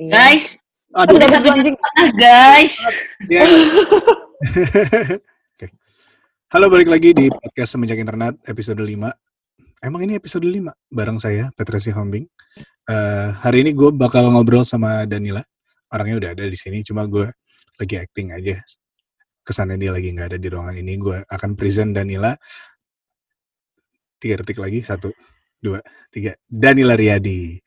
Iya. Guys, Aduh, udah satu anjing. setengah guys. ya. Oke. Halo, balik lagi di podcast Semenjak Internet episode 5. Emang ini episode 5 bareng saya, Petrasi Hombing. Eh, hari ini gue bakal ngobrol sama Danila. Orangnya udah ada di sini, cuma gue lagi acting aja. Kesannya dia lagi nggak ada di ruangan ini. Gue akan present Danila. Tiga detik lagi, satu, dua, tiga. Danila Riyadi.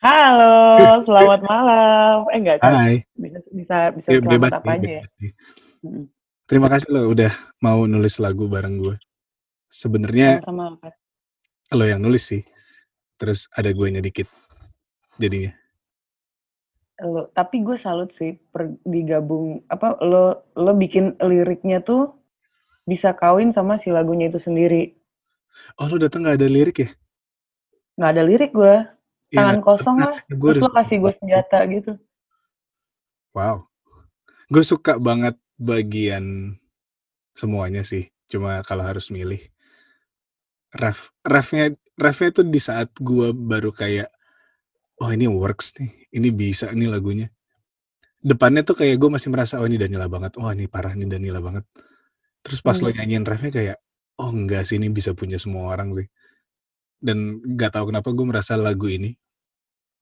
Halo, selamat malam. Eh enggak. Hai. bisa bisa bisa Ya, selamat apa aja ya. Terima kasih lo udah mau nulis lagu bareng gue. Sebenarnya lo yang nulis sih. Terus ada gue dikit. Jadinya. Lo, tapi gue salut sih per, digabung apa lo lo bikin liriknya tuh bisa kawin sama si lagunya itu sendiri. Oh lo datang nggak ada lirik ya? Nggak ada lirik gue, tangan nah, kosong lah. Gue Terus lo kasih gue senjata gitu. Wow. Gue suka banget bagian semuanya sih. Cuma kalau harus milih. Ref, refnya, refnya tuh di saat gue baru kayak, oh ini works nih, ini bisa nih lagunya. Depannya tuh kayak gue masih merasa, oh ini Danila banget, oh ini parah nih Danila banget. Terus pas Hmm. lo nyanyiin refnya kayak, oh enggak sih ini bisa punya semua orang sih. Dan gak tahu kenapa gue merasa lagu ini,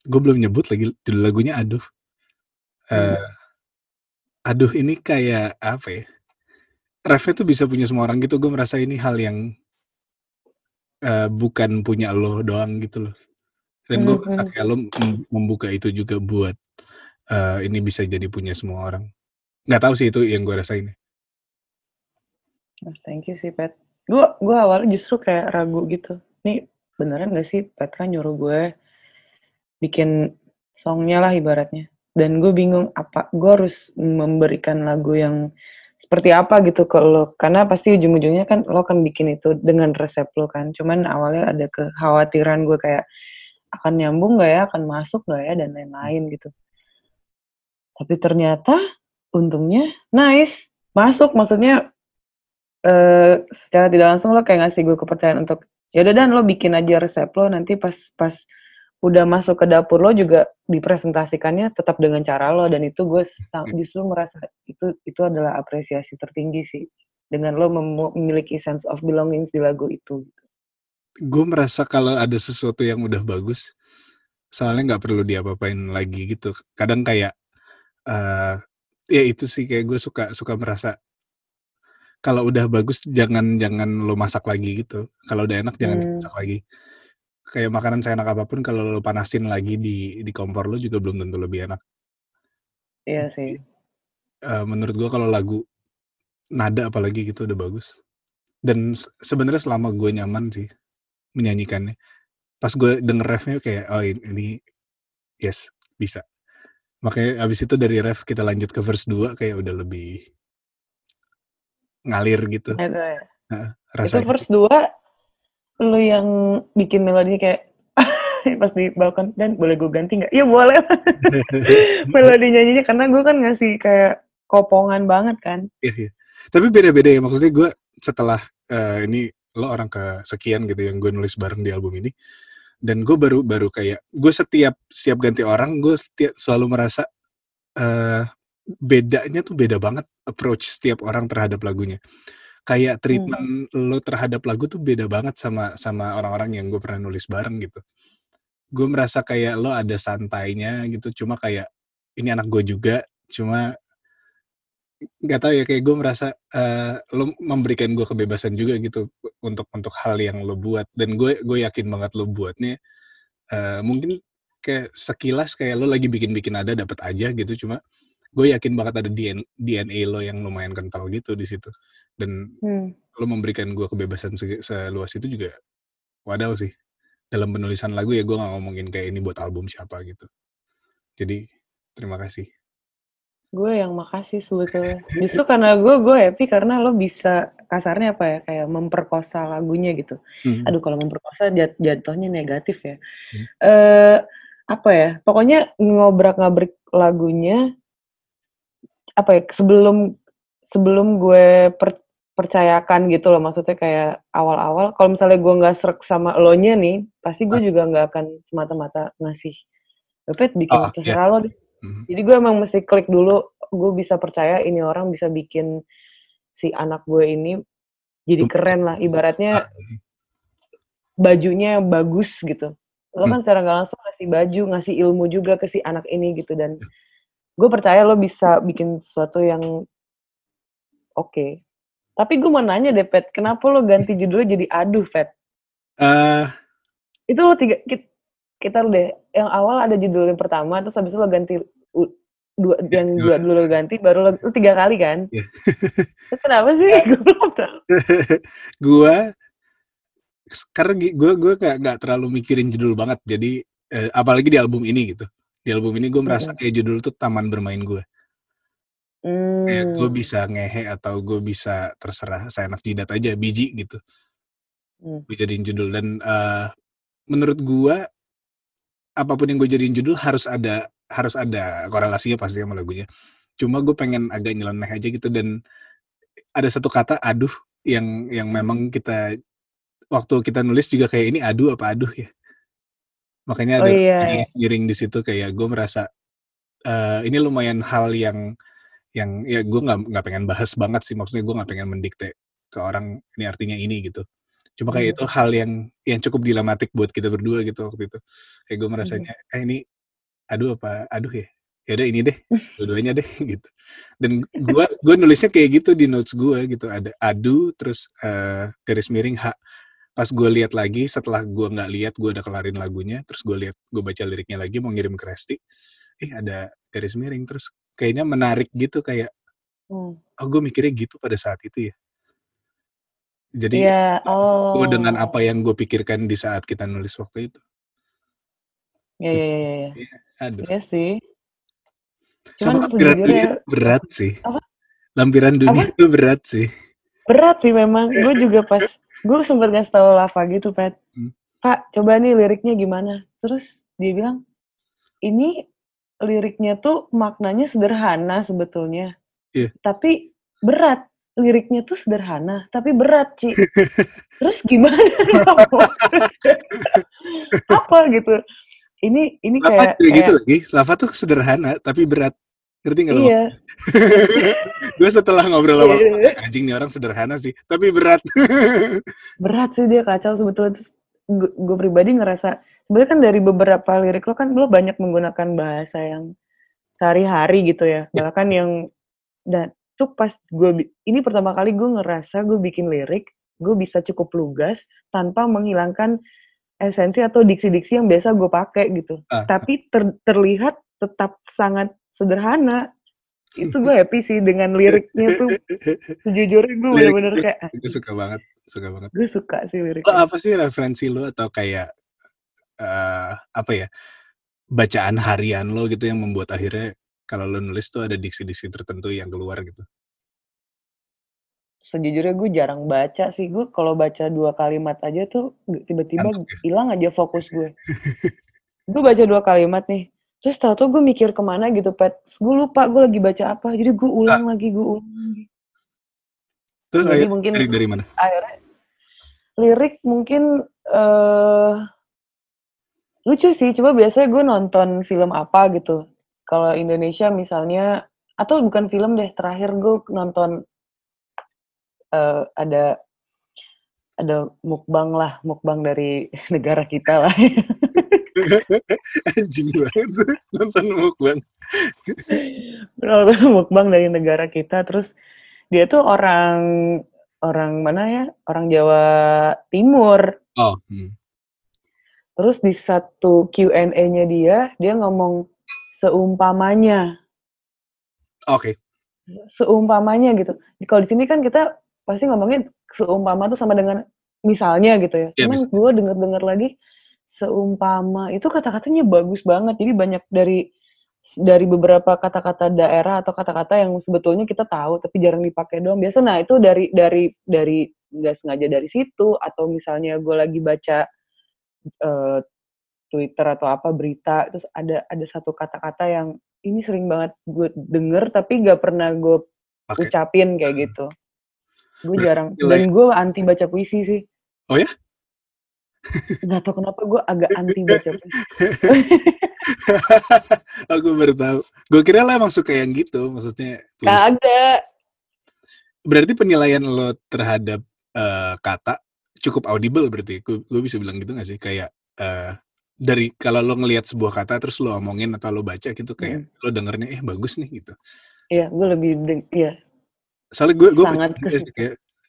gue belum nyebut lagi judul lagunya Aduh. Hmm. Eh, aduh ini kayak apa ya? Refnya tuh bisa punya semua orang gitu. Gue merasa ini hal yang eh, bukan punya lo doang gitu loh. Dan gue Hmm, merasa hmm. kayak lo mem- membuka itu juga buat eh, ini bisa jadi punya semua orang. Nggak tahu sih itu yang gue rasain. Oh, thank you sih, Pet. Gue gue awalnya justru kayak ragu gitu. Nih beneran gak sih Petra nyuruh gue bikin songnya lah ibaratnya. Dan gue bingung apa gue harus memberikan lagu yang seperti apa gitu ke lo. Karena pasti ujung-ujungnya kan lo kan bikin itu dengan resep lo kan. Cuman awalnya ada kekhawatiran gue kayak akan nyambung gak ya, akan masuk gak ya, dan lain-lain gitu. Tapi ternyata untungnya nice, masuk. Maksudnya eh secara tidak langsung lo kayak ngasih gue kepercayaan untuk ya udah dan lo bikin aja resep lo. Nanti pas pas udah masuk ke dapur lo juga dipresentasikannya tetap dengan cara lo. Dan itu gue sang- justru merasa itu itu adalah apresiasi tertinggi sih dengan lo mem- memiliki sense of belongings di lagu itu. Gue merasa kalau ada sesuatu yang udah bagus, soalnya nggak perlu diapa-apain lagi gitu. Kadang kayak eh ya itu sih kayak gue suka suka merasa kalau udah bagus jangan jangan lo masak lagi gitu. Kalau udah enak jangan Hmm. dimasak lagi. Kayak makanan seenak apa pun kalau lo panasin lagi di di kompor lo juga belum tentu lebih enak. iya sih Eh, menurut gua kalau lagu nada apalagi gitu udah bagus. Dan se- sebenarnya selama gue nyaman sih menyanyikannya. Pas gue denger refnya kayak oh ini, ini yes bisa. Makanya abis itu dari ref kita lanjut ke verse 2 kayak udah lebih ngalir gitu. itu ya. Itu rasanya. verse 2 lo yang bikin melodi kayak pas di balkon dan boleh gue ganti nggak? Iya boleh melodi nyanyinya karena gue kan ngasih kayak kopongan banget kan. Iya, iya. Tapi beda-beda ya maksudnya gue setelah eh, ini lo orang kesekian gitu yang gue nulis bareng di album ini dan gue baru baru kayak gue setiap setiap ganti orang gue setiap selalu merasa eh bedanya tuh beda banget approach setiap orang terhadap lagunya. Kayak treatment lo terhadap lagu tuh beda banget sama sama orang-orang yang gue pernah nulis bareng gitu. Gue merasa kayak lo ada santainya gitu cuma kayak ini anak gue juga cuma nggak tahu ya kayak gue merasa eh, lo memberikan gue kebebasan juga gitu untuk untuk hal yang lo buat. Dan gue gue yakin banget lo buatnya eh, mungkin kayak sekilas kayak lo lagi bikin bikin ada dapat aja gitu cuma gue yakin banget ada DNA, DNA lo yang lumayan kental gitu di situ dan Hmm. lo memberikan gue kebebasan se- seluas itu juga wadaw sih dalam penulisan lagu ya gue nggak ngomongin kayak ini buat album siapa gitu jadi terima kasih Gue yang makasih sebetulnya. Justru karena gue gue happy karena lo bisa kasarnya apa ya kayak memperkosa lagunya gitu. Hmm. Aduh kalau memperkosa jat- jatuhnya negatif ya. Hmm. Eh apa ya? Pokoknya ngobrak-ngabrik lagunya apa ya sebelum sebelum gue per- percayakan gitu loh maksudnya kayak awal-awal kalau misalnya gue nggak serak sama lo nya nih pasti gue juga nggak akan semata-mata ngasih Bepet bikin Oh, terserah lo deh Jadi gue emang mesti klik dulu, gue bisa percaya ini orang bisa bikin si anak gue ini jadi Tuh. keren lah. Ah, Ibaratnya iya. bajunya bagus gitu. Lo Hmm. kan secara nggak langsung ngasih baju, ngasih ilmu juga ke si anak ini gitu dan Ya. Gue percaya lo bisa bikin sesuatu yang oke. Tapi gue mau nanya deh, Pet, kenapa lo ganti judulnya jadi Aduh, Pet? Eh, Itu lo tiga, kit- kita deh, yang awal ada judul yang pertama, terus habis itu lo ganti dua, yang dua. dua dulu lo ganti, baru lo, lo tiga kali kan? Iya. Terus kenapa sih? Gue belum tahu. karena gua gua kayak nggak terlalu mikirin judul banget jadi eh, apalagi di album ini gitu di album ini gue merasa Mm-mm. kayak judul tuh taman bermain gue kayak gue Hmm. bisa ngehe atau gue bisa terserah saya enak jidat aja biji gitu Hmm. gue jadiin judul dan eh, menurut gua apa pun yang gue jadiin judul harus ada harus ada korelasinya pasti sama lagunya cuma gue pengen agak nyeleneh aja gitu dan ada satu kata aduh yang yang memang kita waktu kita nulis juga kayak ini aduh apa aduh ya makanya Oh ada iya, iya. garis miring di situ kayak gue merasa eh, ini lumayan hal yang yang ya gue nggak nggak pengen bahas banget sih. Maksudnya gue nggak pengen mendikte ke orang ini artinya ini gitu. Cuma kayak Mhm. itu hal yang yang cukup dilematik buat kita berdua gitu waktu itu. Kayak gue merasanya eh ini aduh apa aduh ya ya udah ini deh dua-duanya deh gitu. Dan gua gua nulisnya kayak gitu di notes gua gitu. Ada adu terus eh, garis miring h pas gue lihat lagi setelah gua nggak lihat gua udah kelarin lagunya terus gue lihat gue baca liriknya lagi mau ngirim ke Resti eh ada garis miring terus kayaknya menarik gitu kayak Hmm. oh gue mikirnya gitu pada saat itu ya jadi Iya, oh. gue dengan apa yang gue pikirkan di saat kita nulis waktu itu iya, iya. aduh Iya sih. sama Cuman lampiran dunia berat sih Apa? lampiran dunia itu berat sih berat sih memang. Gue juga pas, gue sempet ngasih tau Lava gitu, Pet. Hmm. Kak, coba nih liriknya gimana? Terus dia bilang, ini liriknya tuh maknanya sederhana sebetulnya. Iya. Tapi berat. Liriknya tuh sederhana, tapi berat, Ci. Terus gimana? Apa gitu? Ini ini Lava kayak, gitu kayak lagi. Lava tuh sederhana tapi berat. Ngerti lo? iya. gue setelah ngobrol sama Iya. anjing nih orang sederhana sih, tapi berat. berat sih dia kacau sebetulnya terus gue pribadi ngerasa sebenarnya kan dari beberapa lirik lo kan lo banyak menggunakan bahasa yang sehari-hari gitu ya Ya. bahkan yang dan tuh pas gue ini pertama kali gue ngerasa gue bikin lirik gue bisa cukup lugas tanpa menghilangkan esensi atau diksi-diksi yang biasa gue pakai gitu Ah. tapi ter- terlihat tetap sangat sederhana itu gue happy sih dengan liriknya tuh sejujurnya gue Lirik- bener-bener kayak gue suka banget, suka banget. gue suka sih Lo liriknya apa sih referensi lo atau kayak eh apa ya bacaan harian lo gitu yang membuat akhirnya kalau lo nulis tuh ada diksi-diksi tertentu yang keluar gitu. sejujurnya gue jarang baca sih gue kalau baca dua kalimat aja tuh tiba-tiba ya? hilang aja fokus gue gue baca dua kalimat nih terus tau tuh gue mikir ke mana gitu pet gue lupa gue lagi baca apa. Jadi gue ulang lagi gue ulang lagi. Terus Jadi akhirnya mungkin- dari, dari mana? akhirnya lirik mungkin eh lucu sih. Coba biasanya gue nonton film apa gitu. Kalau Indonesia misalnya atau bukan film deh terakhir gue nonton eh, ada ada mukbang lah. Mukbang dari negara kita lah Anjing banget nonton mukbang. nonton mukbang dari negara kita terus dia tuh orang orang mana ya orang Jawa Timur Oh, hmm. Terus di satu Q&A-nya dia, dia ngomong seumpamanya, oke. seumpamanya gitu. Kalau di sini kan kita pasti ngomongin seumpama tuh sama dengan misalnya gitu ya. Iya, Cuman gue denger-denger lagi seumpama itu kata-katanya bagus banget. Jadi banyak dari dari beberapa kata-kata daerah atau kata-kata yang sebetulnya kita tahu tapi jarang dipakai doang. Biasa nah itu dari dari dari nggak sengaja dari situ atau misalnya gue lagi baca eh, Twitter atau apa berita terus ada ada satu kata-kata yang ini sering banget gue denger tapi gak pernah gue Oke. ucapin kayak gitu. Gue jarang nilai- dan gue anti baca puisi sih. Oh ya? Gak tau kenapa gue agak anti baca puisi. Aku baru tahu. Gue kira lo emang suka yang gitu, maksudnya. Kagak. Berarti penilaian lo terhadap eh, kata cukup audible berarti. Gue bisa bilang gitu gak sih? Kayak eh, dari kalau lo ngelihat sebuah kata terus lo omongin atau lo baca gitu kayak lo dengernya eh bagus nih gitu. Iya, gue lebih deng iya. Soalnya gue gue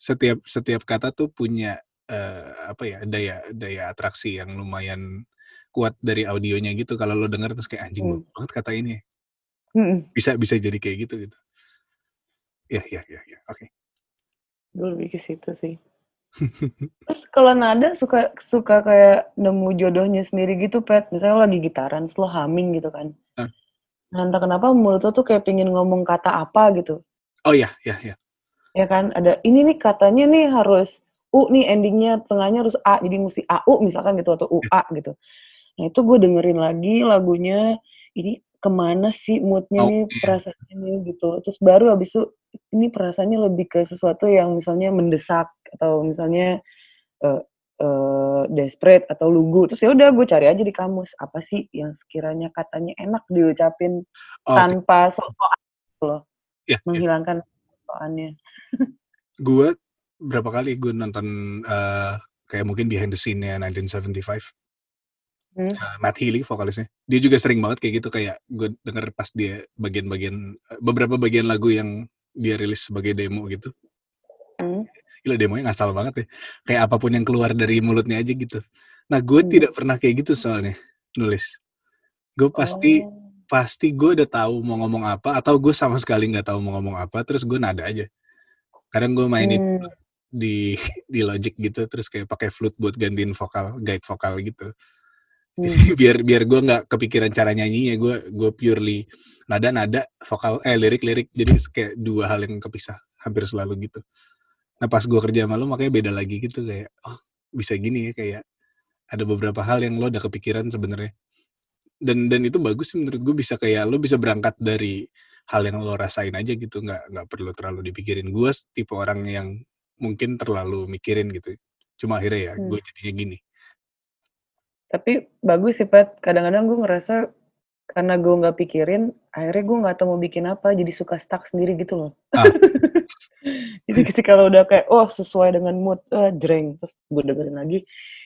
setiap setiap kata tuh punya eh, apa ya daya daya atraksi yang lumayan kuat dari audionya gitu. Kalau lo denger terus kayak anjing Hmm. banget kata ini. Mm-mm. Bisa bisa jadi kayak gitu gitu. Ya ya ya ya. Oke. Gue lebih ke situ sih. Terus kalau nada suka suka kayak nemu jodohnya sendiri gitu, Pet. Misalnya lo lagi gitaran, terus lo humming gitu kan. Ah. Nah, entah kenapa mulut lo tuh kayak pingin ngomong kata apa gitu. Oh ya ya ya. Ya kan, ada ini nih katanya nih harus U nih endingnya, tengahnya harus A, jadi mesti AU misalkan gitu, atau UA gitu. Nah itu gue dengerin lagi lagunya, ini ke mana sih moodnya Oh, nih, iya. perasaannya nih gitu. Terus baru habis itu, ini perasaannya lebih ke sesuatu yang misalnya mendesak, atau misalnya eh, eh, desperate atau lugu. Terus ya udah gue cari aja di kamus, apa sih yang sekiranya katanya enak diucapin Oh, Oke. tanpa sok-sokan gitu loh, Ya, ya. menghilangkan sokannya. gue berapa kali gue nonton eh, kayak mungkin behind the scene-nya 1975 Hmm. eh, Matt Healy vokalisnya dia juga sering banget kayak gitu kayak gue denger pas dia bagian-bagian eh, beberapa bagian lagu yang dia rilis sebagai demo gitu Hmm. gila demonya ngasal banget ya kayak apa pun yang keluar dari mulutnya aja gitu nah gue Hmm. tidak pernah kayak gitu soalnya nulis gue pasti Oh. pasti gue udah tahu mau ngomong apa atau gue sama sekali nggak tahu mau ngomong apa terus gue nada aja kadang gue mainin Hmm. Di di Logic gitu terus kayak pakai flute buat gantiin vokal guide vokal gitu. Hmm. jadi biar biar gue nggak kepikiran cara nyanyinya gue gue purely nada nada vokal eh lirik lirik jadi kayak dua hal yang kepisah hampir selalu gitu. Nah pas gue kerja sama lo makanya beda lagi gitu kayak oh bisa gini ya kayak ada beberapa hal yang lo udah kepikiran sebenarnya. Dan dan itu bagus sih menurut gue bisa kayak lo bisa berangkat dari hal yang lo rasain aja gitu nggak nggak perlu terlalu dipikirin. Gue tipe orang yang mungkin terlalu mikirin gitu cuma akhirnya ya Hmm. gue jadinya gini Tapi bagus sih, Pat. Kadang-kadang gue ngerasa karena gue nggak pikirin, akhirnya gue nggak tahu mau bikin apa, jadi suka stuck sendiri gitu loh. Ah. jadi ketika lo udah kayak, oh sesuai dengan mood, eh jreng. Terus gue dengerin lagi,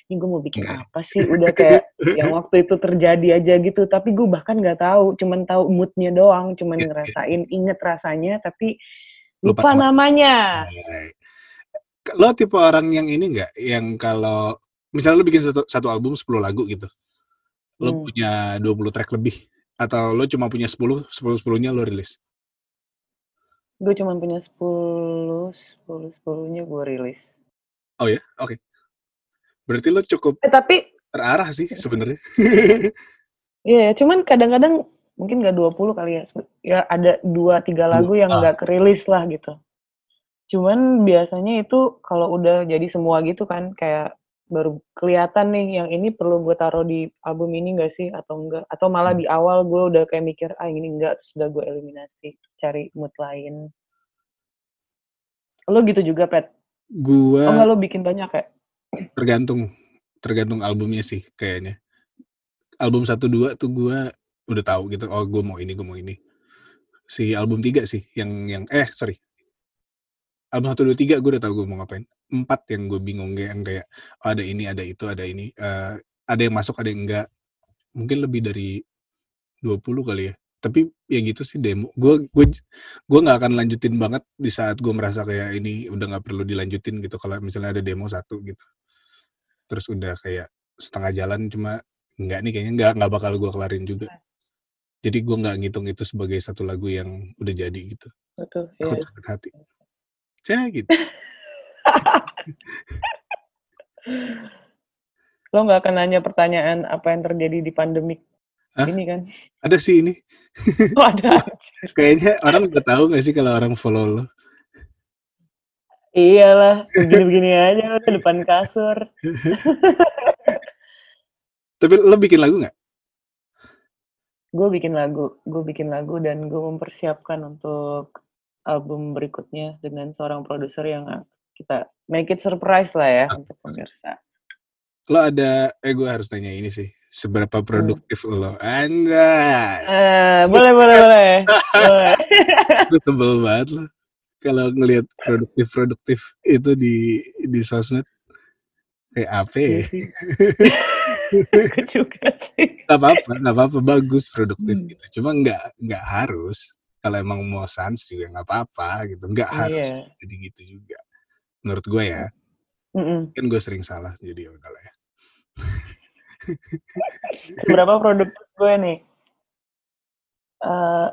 ini gue mau bikin apa sih? Udah kayak yang waktu itu terjadi aja gitu. Tapi gue bahkan nggak tahu, cuman tahu moodnya doang, cuman Iya, iya. ngerasain, inget rasanya, tapi Lupa lupa nama. namanya. Lo tipe orang yang ini nggak, yang kalau misalnya lo bikin satu, satu album 10 lagu gitu, lo Hmm. punya 20 track lebih, atau lo cuma punya 10, 10-10-nya lo rilis? Gue cuma punya 10, 10, 10-nya gue rilis. Oh ya, oke. Berarti lo cukup Eh tapi terarah sih sebenarnya. Iya, cuman kadang-kadang mungkin nggak 20 kali ya. Ya ada dua tiga lagu yang ah. nggak kerilis lah gitu. Cuman biasanya itu kalau udah jadi semua gitu kan, kayak baru kelihatan nih yang ini perlu gue taruh di album ini nggak sih atau enggak atau malah Hmm. di awal gue udah kayak mikir ah ini enggak terus udah gue eliminasi cari mood lain lo gitu juga pet oh Gua enggak lo bikin banyak ya tergantung, tergantung albumnya sih kayaknya. Album 1-2 tuh gua udah tahu gitu, oh gue mau ini, gue mau ini. Si album 3 sih, yang yang eh sorry, album 1, 2, 3 gue udah tahu gue mau ngapain. Empat yang gue bingung kayak yang kayak oh, ada ini, ada itu, ada ini. Eh, ada yang masuk, ada yang enggak. Mungkin lebih dari 20 kali ya. Tapi ya gitu sih demo. Gue gue gue nggak akan lanjutin banget di saat gue merasa kayak ini udah nggak perlu dilanjutin gitu. Kalau misalnya ada demo satu gitu, terus udah kayak setengah jalan cuma nggak nih kayaknya nggak nggak bakal gue kelarin juga. Jadi gue nggak ngitung itu sebagai satu lagu yang udah jadi gitu. betul Aku ya sakit hati. Cah gitu. lo nggak akan nanya pertanyaan apa yang terjadi di pandemik Hah? ini kan Ada sih ini. oh, ada Kayaknya orang udah tahu gak sih kalau orang follow lo? iyalah begini-begini aja di depan kasur Tapi lo bikin lagu nggak? gue bikin lagu gue bikin lagu dan gue mempersiapkan untuk album berikutnya dengan seorang produser yang kita make it surprise lah ya untuk pemirsa Lo ada, eh gue harus tanya ini sih. seberapa produktif lo anda Eh, boleh, boleh, boleh. boleh. gue tebel banget lo kalau ngelihat produktif produktif itu di di sosmed kayak apa Iya ya juga sih. nggak apa-apa nggak apa-apa bagus produktif Hmm. gitu cuma nggak nggak harus kalau emang mau sans juga nggak apa-apa gitu nggak harus Iya. jadi gitu juga menurut gue ya Mm-mm. kan gue sering salah jadi ya udahlah ya Seberapa produktif gue nih? Eh,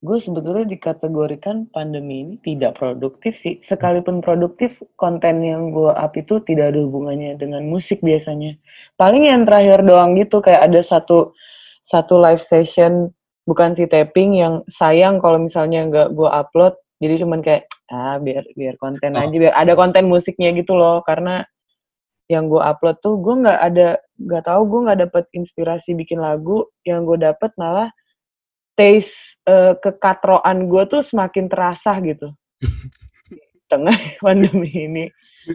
gue sebetulnya dikategorikan pandemi ini tidak produktif sih. Sekalipun produktif, konten yang gue up itu tidak ada hubungannya dengan musik biasanya. Paling yang terakhir doang gitu, kayak ada satu satu live session, bukan si tapping yang sayang kalau misalnya nggak gue upload. Jadi cuman kayak ah biar biar konten Oh. aja, biar ada konten musiknya gitu loh. Karena yang gue upload tuh gue nggak ada nggak tahu gue nggak dapet inspirasi bikin lagu yang gue dapet malah taste eh, kekatroan gue tuh semakin terasa gitu tengah pandemi ini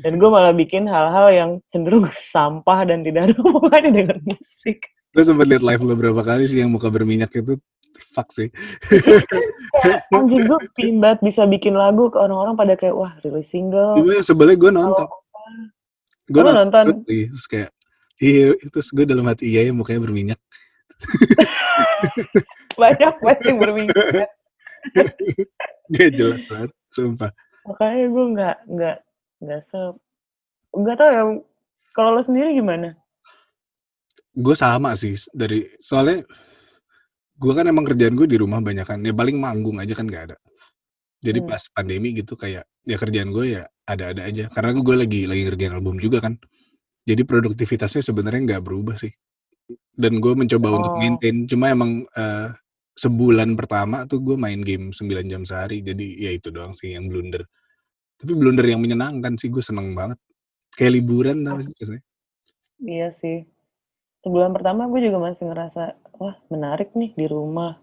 dan gue malah bikin hal-hal yang cenderung sampah dan tidak ada hubungannya dengan musik gue sempet liat live lo berapa kali sih yang muka berminyak itu fuck sih. Kayak anjing gue banget bisa bikin lagu ke orang-orang pada kayak wah rilis single. Cuma yang sebelnya gue nonton gue lu nonton? terus, kayak iya terus gue dalam hati iya ya mukanya berminyak. Banyak banget yang berminyak. Gak jelas banget sumpah. Makanya gue nggak nggak nggak se nggak tahu ya kalau lo sendiri gimana? Gue sama sih dari soalnya gue kan emang kerjaan gue di rumah banyak kan ya paling manggung aja kan gak ada. Jadi Hmm. pas pandemi gitu kayak ya kerjaan gue ya ada-ada aja. Karena gue lagi lagi ngerjain album juga kan. Jadi produktivitasnya sebenarnya nggak berubah sih. Dan gue mencoba untuk Oh. maintain cuma emang eh, sebulan pertama tuh gue main game 9 jam sehari. Jadi ya itu doang sih yang blunder. Tapi blunder yang menyenangkan sih gue seneng banget. Kayak liburan tau sih? Biasanya. iya sih. Sebulan pertama gue juga masih ngerasa wah menarik nih di rumah.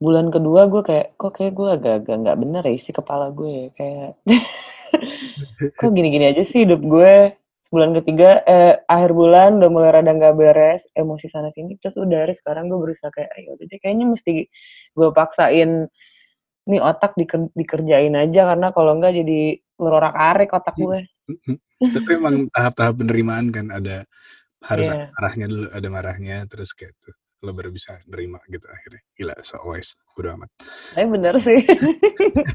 Bulan kedua gue kayak kok kayak gue agak-agak nggak bener ya isi kepala gue ya kayak kok gini-gini aja sih hidup gue. Sebulan ketiga eh akhir bulan udah mulai rada nggak beres emosi sana sini terus udah hari sekarang gue berusaha kayak ayo udah deh kayaknya mesti gue paksain nih otak diker- dikerjain aja karena kalau enggak jadi lerorak arik otak gue. Tapi emang tahap-tahap penerimaan kan ada harus Iya. ada marahnya dulu ada marahnya terus kayak tuh lo baru bisa nerima gitu akhirnya. Gila so wise udah amat. Tapi bener sih.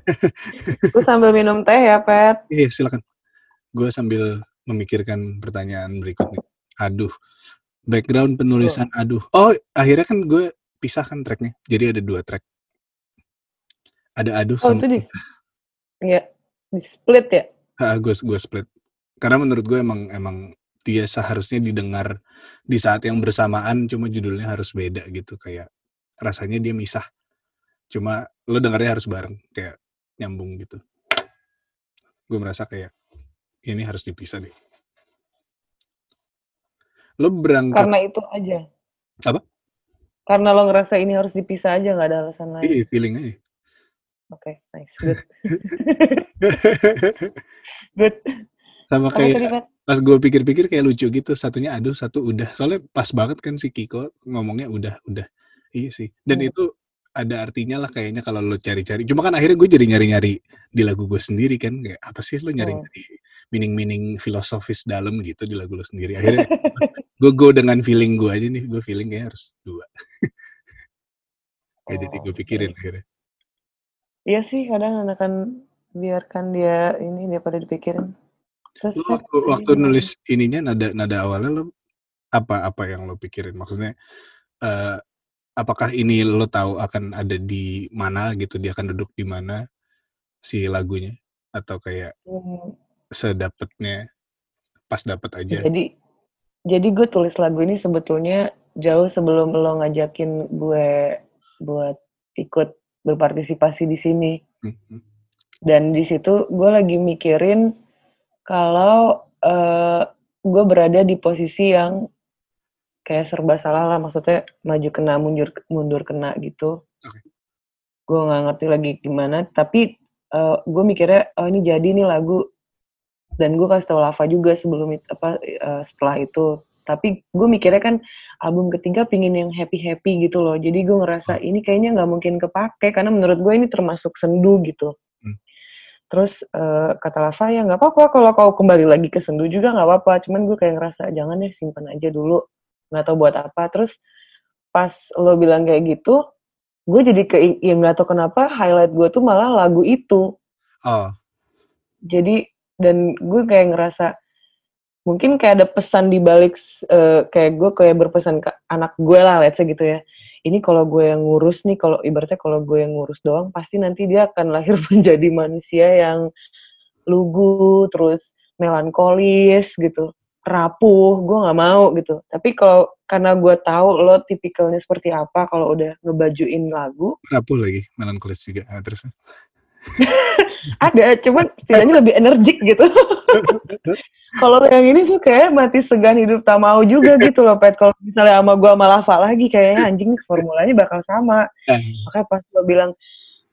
Gue sambil minum teh ya pet. Iya silakan. Gue sambil memikirkan pertanyaan berikutnya. Aduh background penulisan aduh. Oh akhirnya kan gue pisahkan tracknya jadi ada dua track. Ada aduh oh sama itu di ya di split ya? Ah, gue gue split. Karena menurut gue emang emang dia seharusnya didengar di saat yang bersamaan cuma judulnya harus beda gitu kayak rasanya dia misah cuma lo dengarnya harus bareng kayak nyambung gitu. Gue merasa kayak ini harus dipisah deh. Lo berangkat karena itu aja? Apa? karena lo ngerasa ini harus dipisah aja nggak ada alasan lain? Iya feeling aja. Oke nice good. Good. Sama kayak pas gue pikir-pikir kayak lucu gitu satunya aduh satu udah. Soalnya pas banget kan si Kiko ngomongnya udah udah. Iya sih. Dan Hmm. itu ada artinya lah kayaknya kalau lo cari-cari. Cuma kan akhirnya gue jadi nyari-nyari di lagu gue sendiri kan kayak apa sih lo nyari-nyari meaning-meaning filosofis dalam gitu di lagu lo sendiri? Akhirnya gue go dengan feeling gue aja nih gue feeling kayak harus dua. Kayak jadi Oh, gue pikirin akhirnya. Iya sih kadang akan biarkan dia ini dia pada dipikirin terus lo waktu waktu nulis ininya nada nada awalnya lo apa apa yang lo pikirin? Maksudnya eh apakah ini lo tahu akan ada di mana gitu? Dia akan duduk di mana si lagunya? Atau kayak Hmm, sedapatnya pas dapat aja? Jadi jadi gue tulis lagu ini sebetulnya jauh sebelum lo ngajakin gue buat ikut berpartisipasi di sini. Mhm. dan di situ gue lagi mikirin kalau eh, gue berada di posisi yang kayak serba salah lah maksudnya maju kena mundur mundur kena gitu. Oke. gue nggak ngerti lagi gimana tapi eh, gue mikirnya oh ini jadi nih lagu. Dan gue kasih tau Lava juga sebelum itu apa eh, setelah itu. Tapi gue mikirnya kan album ketiga pingin yang happy happy gitu loh. Jadi gue ngerasa ini kayaknya nggak mungkin kepake karena menurut gue ini termasuk sendu gitu. Terus eh, kata Lava ya nggak apa-apa kalau kau kembali lagi ke sendu juga nggak apa-apa. Cuman gue kayak ngerasa jangan deh simpan aja dulu. Nggak tahu buat apa. Terus pas lo bilang kayak gitu gue jadi ke ya nggak tahu kenapa highlight gue tuh malah lagu itu. Oh, jadi dan gue kayak ngerasa mungkin kayak ada pesan di balik eh, kayak gue kayak berpesan ke anak gue lah let's say gitu ya ini kalau gue yang ngurus nih kalau ibaratnya kalau gue yang ngurus doang pasti nanti dia akan lahir menjadi manusia yang lugu terus melankolis gitu rapuh gue nggak mau gitu tapi kalau karena gue tahu lo tipikalnya seperti apa kalau udah ngebajuin lagu rapuh lagi, melankolis juga. Ah, terus. Ada cuman setidaknya lebih energik gitu. Kalau yang ini tuh kayak mati segan hidup tak mau juga gitu loh pet. Kalau misalnya sama gua sama Lava lagi kayaknya anjing formulanya bakal sama. Makanya pas lo bilang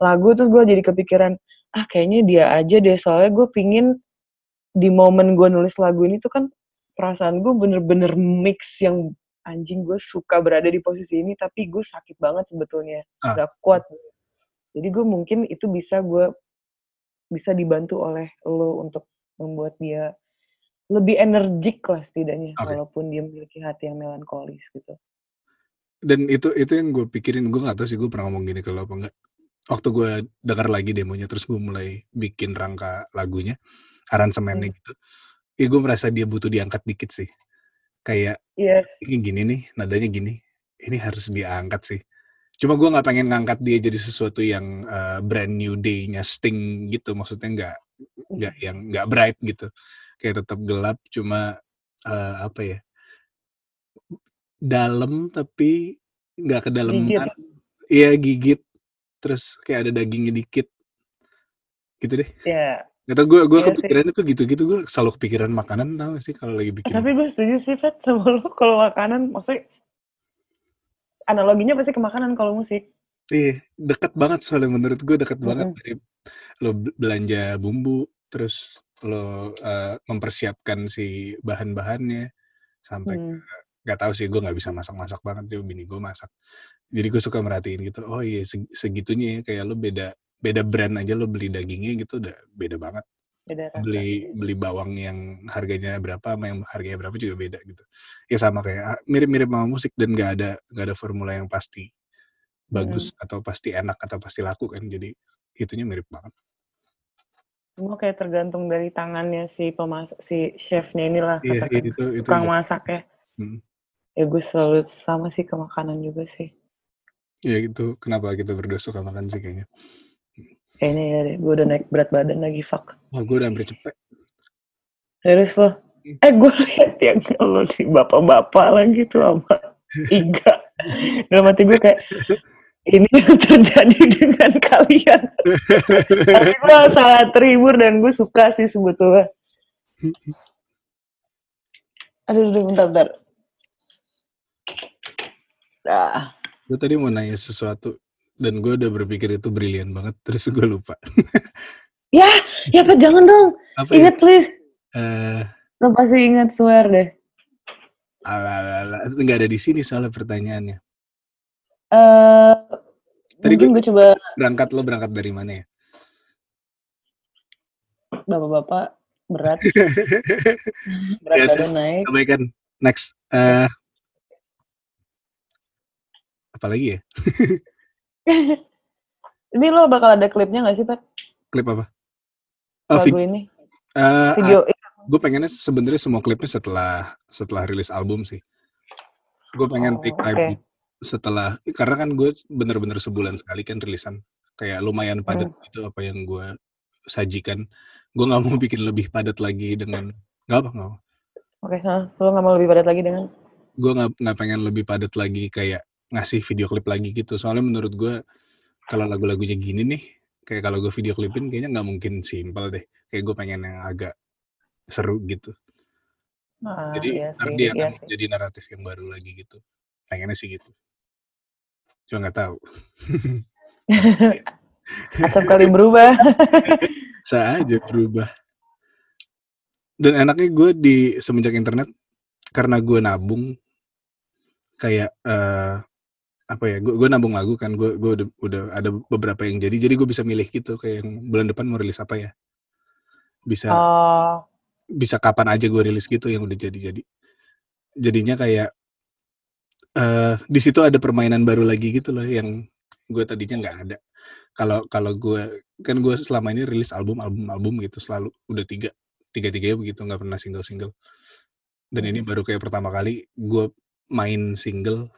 lagu tuh gue jadi kepikiran ah kayaknya dia aja deh soalnya gue pingin di momen gue nulis lagu ini tuh kan perasaan gue bener-bener mix yang anjing gue suka berada di posisi ini tapi gue sakit banget sebetulnya. Ah. gak kuat jadi gue mungkin itu bisa gue bisa dibantu oleh lo untuk membuat dia lebih energik lah setidaknya Oke. walaupun dia memiliki hati yang melankolis gitu. Dan itu itu yang gue pikirin gue gak tahu sih gue pernah ngomong gini ke lo apa enggak waktu gue dengar lagi demonya terus gue mulai bikin rangka lagunya aransemennya Hmm. gitu ya gue merasa dia butuh diangkat dikit sih. Kayak yes. Ini gini nih nadanya gini ini harus diangkat sih cuma gue nggak pengen ngangkat dia jadi sesuatu yang uh, brand new day-nya Sting gitu. Maksudnya nggak nggak yang nggak bright gitu. Kayak tetap gelap cuma uh, apa ya dalam tapi nggak kedalaman. Iya gigit. Terus kayak ada dagingnya dikit. Gitu deh. Ya Gak tau gue gue Iya sih. kepikirannya tuh gitu-gitu. Gue selalu kepikiran makanan tau sih kalau lagi bikin Tapi gue setuju sih, Fet, sama lo kalau makanan, maksudnya analoginya pasti ke makanan kalau musik. Iya, deket banget soalnya menurut gue deket banget Mm-mm. dari lo be- belanja bumbu, terus lo eh, mempersiapkan si bahan-bahannya sampai Hmm. nggak tahu sih gue nggak bisa masak-masak banget cuma bini gue masak. Jadi gue suka merhatiin gitu. Oh iya seg- segitunya ya kayak lo beda beda brand aja lo beli dagingnya gitu udah beda banget. Beda rasa. Beli beli bawang yang harganya berapa sama yang harganya berapa juga beda gitu. Ya sama kayak ah, mirip-mirip sama musik dan nggak ada nggak ada formula yang pasti bagus atau pasti enak atau pasti laku kan jadi itunya mirip banget Semua kayak tergantung dari tangannya si pemasak, si chefnya inilah, iya katakan. itu itu tukang masak ya. Hmm. Ya gue selalu sama sih ke makanan juga sih. ya itu kenapa kita berdua suka makan sih kayaknya Kayaknya ya deh, gue udah naik berat badan lagi, fuck. wah gue udah hampir cepet Serius lo? Hmm. Eh, gue liat yang lo di bapak-bapak lagi tuh sama Iga. Dalam hati gue kayak, ini yang terjadi dengan kalian. Tapi gue sangat terhibur dan gue suka sih sebetulnya. Aduh, aduh, bentar, bentar. Nah, gue tadi mau nanya sesuatu dan gue udah berpikir itu brilian banget terus gue lupa. Ya, ya Pat, jangan dong. apa ya? Ingat please. eh. Lo pasti ingat swear deh. ala ala nggak ada di sini soalnya pertanyaannya. Eh, Tadi mungkin gue coba berangkat lo berangkat dari mana ya? Bapak-bapak berat, berat Ya, badan naik. abaikan. Next eh. Apa lagi ya Ini lo bakal ada klipnya gak sih, Pat? klip apa oh, Lagu ini. Eh, Video. gue pengennya sebenarnya semua klipnya setelah setelah rilis album sih gue pengen Oh, take time setelah karena kan gue bener-bener sebulan sekali kan rilisan kayak lumayan padat Hmm. itu apa yang gue sajikan gue nggak mau bikin lebih padat lagi dengan nggak apa nggak Oke, hah, lo gak mau lebih padat lagi dengan? gue nggak nggak pengen lebih padat lagi kayak ngasih video klip lagi gitu. Soalnya menurut gue kalau lagu-lagunya gini nih kayak kalau gue video klipin kayaknya nggak mungkin simpel deh. Kayak gue pengen yang agak seru gitu. Ah, jadi iya sih, dia iya akan sih. jadi naratif yang baru lagi gitu. Pengennya sih gitu. Cuma nggak tahu. Acap kali berubah. bisa aja berubah. Dan enaknya gue di semenjak internet karena gue nabung kayak uh, apa ya gue gue nabung lagu kan gue gue udah, udah ada beberapa yang jadi jadi gue bisa milih gitu kayak yang bulan depan mau rilis apa ya. Bisa Oh, bisa kapan aja gue rilis gitu yang udah jadi jadi jadinya kayak eh di situ ada permainan baru lagi gitu loh yang gue tadinya nggak ada. Kalau kalau gue kan gue selama ini rilis album album album gitu selalu udah tiga tiga tiga begitu nggak pernah single single dan ini Mhm. baru kayak pertama kali gue main single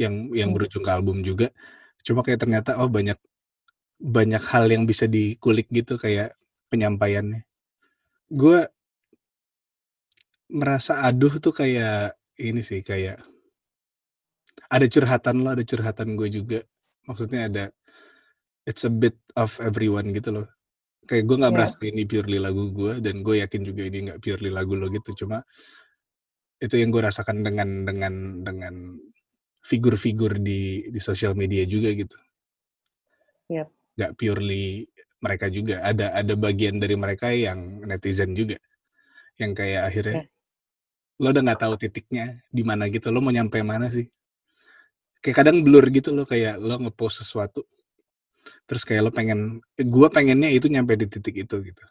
yang yang Hmm. berujung ke album juga. Cuma kayak ternyata oh banyak banyak hal yang bisa dikulik gitu kayak penyampaiannya. Gue merasa aduh tuh kayak ini sih kayak ada curhatan lo ada curhatan gue juga. Maksudnya ada it's a bit of everyone gitu loh. Kayak gue nggak Iya. merasa ini purely lagu gue dan gue yakin juga ini nggak purely lagu lo gitu. Cuma itu yang gue rasakan dengan dengan dengan figur-figur di di sosial media juga gitu. Yap. nggak purely mereka juga. Ada ada bagian dari mereka yang netizen juga. Yang kayak akhirnya Iya. lo udah nggak tahu titiknya di mana gitu lo mau nyampe mana sih? Kayak kadang blur gitu lo kayak lo ngepost sesuatu terus kayak lo pengen eh, gua pengennya itu nyampe di titik itu gitu.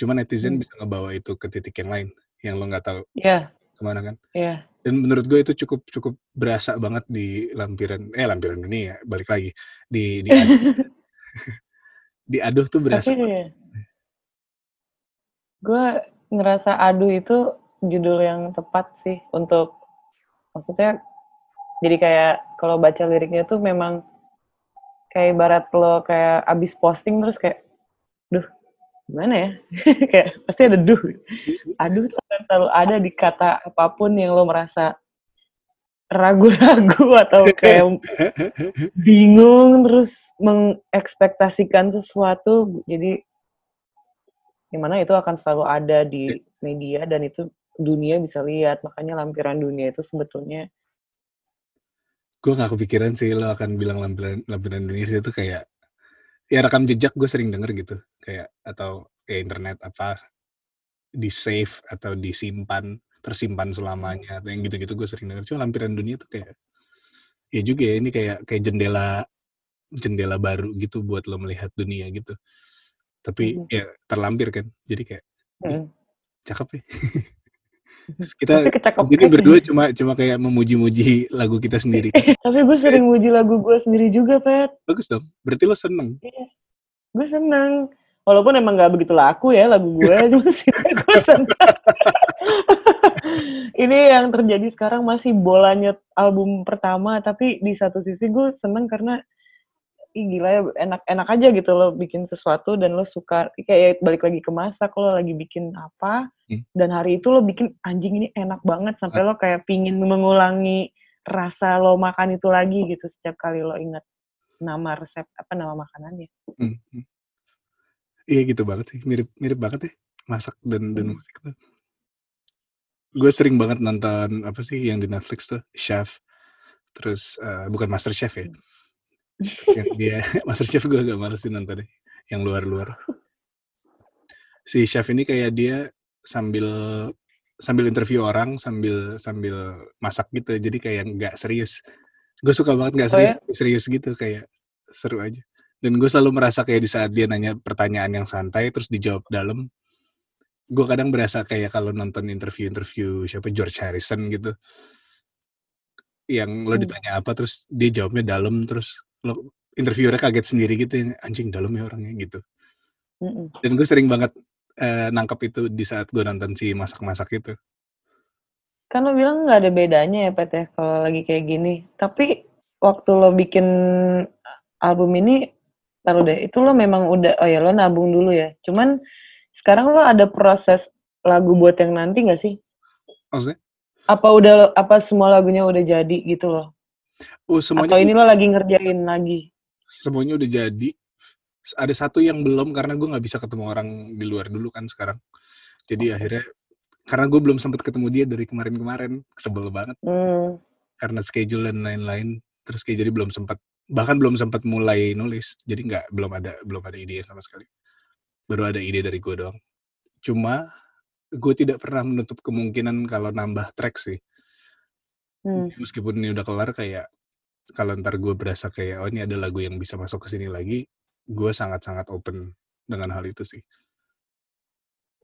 Cuma netizen Hmm. bisa ngebawa itu ke titik yang lain yang lo nggak tahu. Iya, ke mana kan. Iya. dan menurut gue itu cukup cukup berasa banget di lampiran eh lampiran dunia balik lagi di di aduh, di aduh tuh berasa Tapi gue ngerasa aduh itu judul yang tepat sih untuk maksudnya jadi kayak kalau baca liriknya tuh memang kayak ibarat lo kayak abis posting terus kayak gimana ya? Kayak pasti ada duh. Aduh tuh akan selalu ada di kata apa pun yang lo merasa ragu-ragu atau kayak bingung terus mengekspektasikan sesuatu. Jadi di mana itu akan selalu ada di media dan itu dunia bisa lihat. Makanya lampiran dunia itu sebetulnya gue gak kepikiran sih lo akan bilang lampiran lampiran dunia itu kayak ya rekam jejak gue sering denger gitu kayak atau ya internet apa di save atau disimpan tersimpan selamanya atau yang gitu-gitu gue sering denger cuma lampiran dunia tuh kayak ya juga ya ini kayak kayak jendela jendela baru gitu buat lo melihat dunia gitu tapi Mhm. ya terlampir kan jadi kayak Mm. cakep ya Terus kita tapi di kecakep sini berdua cuma cuma kayak memuji-muji lagu kita sendiri. Tapi gue sering muji lagu gue sendiri juga pet bagus dong. Berarti lo seneng. Gue seneng. Walaupun emang gak begitu laku ya lagu gue cuma sih gue seneng. Ini yang terjadi sekarang masih bolanya album pertama tapi di satu sisi gue seneng karena ih gila ya enak-enak aja gitu lo bikin sesuatu dan lo suka kayak balik lagi ke masa kalau lagi bikin apa Hmm. dan hari itu lo bikin anjing ini enak banget sampai lo kayak pingin mengulangi rasa lo makan itu lagi gitu setiap kali lo ingat nama resep apa nama makanannya Hmm, hmm. Iya gitu banget sih, mirip mirip banget ya masak dan dan Hmm. musik tuh. Gue sering banget nonton apa sih yang di Netflix tuh Chef, terus eh, bukan Master Chef ya, yang dia Master Chef gue agak males sih nontonnya, yang luar-luar. Si chef ini kayak dia sambil sambil interview orang sambil sambil masak gitu, jadi kayak nggak serius. Gue suka banget nggak Oh serius, ya? serius gitu kayak seru aja. Dan gue selalu merasa kayak di saat dia nanya pertanyaan yang santai terus dijawab dalam, gue kadang berasa kayak kalau nonton interview-interview siapa George Harrison gitu, yang lo Hmm. ditanya apa terus dia jawabnya dalam terus lo interviewernya kaget sendiri gitu, yang, anjing dalam ya orangnya gitu. Mm-mm. Dan gue sering banget eh, nangkep itu di saat gue nonton si masak-masak itu. Kan lo bilang nggak ada bedanya ya Pet ya kalau lagi kayak gini. Tapi waktu lo bikin album ini, taruh deh, itu lo memang udah, oh ya lo nabung dulu ya. Cuman sekarang lo ada proses lagu buat yang nanti nggak sih? Maksudnya? Apa udah, apa semua lagunya udah jadi gitu loh? Oh semuanya Atau ini lo lagi ngerjain lagi? semuanya udah jadi. Ada satu yang belum karena gue nggak bisa ketemu orang di luar dulu kan sekarang. Jadi Oke. akhirnya karena gue belum sempat ketemu dia dari kemarin-kemarin, sebel banget Hmm, karena schedule dan lain-lain. Terus kayak jadi belum sempat bahkan belum sempat mulai nulis. Jadi nggak belum ada belum ada ide sama sekali. Baru ada ide dari gue doang. Cuma gue tidak pernah menutup kemungkinan kalau nambah track sih. Hmm. Meskipun ini udah kelar kayak kalau ntar gue berasa kayak oh ini ada lagu yang bisa masuk ke sini lagi, gue sangat-sangat open dengan hal itu sih.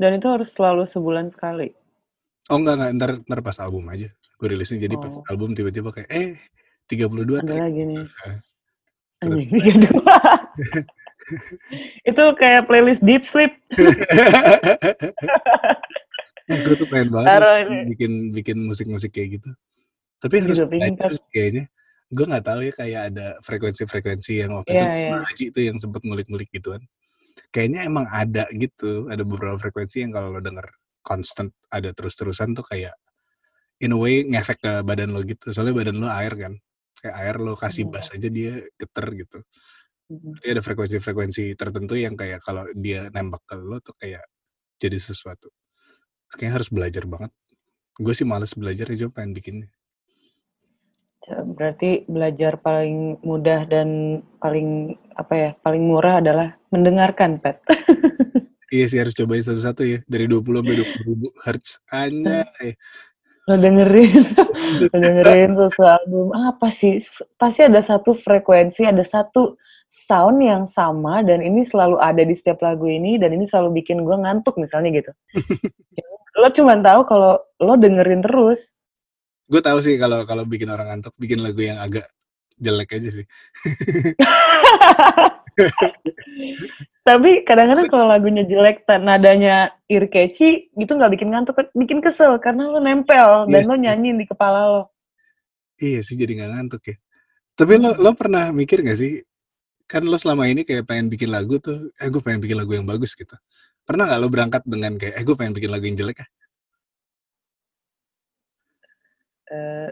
Dan itu harus selalu sebulan sekali. Oh enggak enggak ntar ntar pas album aja. Gue rilisnya jadi pas Oh. album tiba-tiba kayak eh 32 Ada track. lagi nih. Anjing, tiga dua. itu kayak playlist Deep Sleep. eh, gue tuh pengen banget Taruh bikin bikin musik-musik kayak gitu. Tapi harus belajar kayaknya. Gue nggak tahu ya kayak ada frekuensi-frekuensi yang waktu Iya, itu sama Haji tuh yang sempet ngulik-ngulik gituan. Kayaknya emang ada gitu, ada beberapa frekuensi yang kalau lo denger constant ada terus-terusan tuh kayak in a way ngefek ke badan lo gitu. Soalnya badan lo air kan. Kayak air lo kasih Iya. bass aja dia geter gitu. Jadi ada frekuensi-frekuensi tertentu yang kayak kalau dia nembak ke lo tuh kayak jadi sesuatu. Kayaknya harus belajar banget. Gue sih males belajar ya, cuma pengen bikinnya. Berarti belajar paling mudah dan paling apa ya, paling murah adalah mendengarkan, Pet. Iya sih harus cobain satu-satu ya. Dari 20 sampai 20 ribu hertz. Anjay. Lo dengerin, lo dengerin tuh album apa sih? Pasti ada satu frekuensi, ada satu sound yang sama dan ini selalu ada di setiap lagu ini dan ini selalu bikin gue ngantuk misalnya gitu. lo cuma tahu kalau lo dengerin terus. Gue tahu sih kalau kalau bikin orang ngantuk, bikin lagu yang agak jelek aja sih. Tapi kadang-kadang kalau lagunya jelek, nadanya ear catchy, gitu nggak bikin ngantuk, bikin kesel karena lo nempel dan Iya lo sih. nyanyiin di kepala lo. Iya sih jadi nggak ngantuk ya. Tapi lo lo pernah mikir gak sih? Kan lo selama ini kayak pengen bikin lagu tuh, eh gue pengen bikin lagu yang bagus gitu. Pernah nggak lo berangkat dengan kayak, eh gue pengen bikin lagu yang jelek ya? Eh,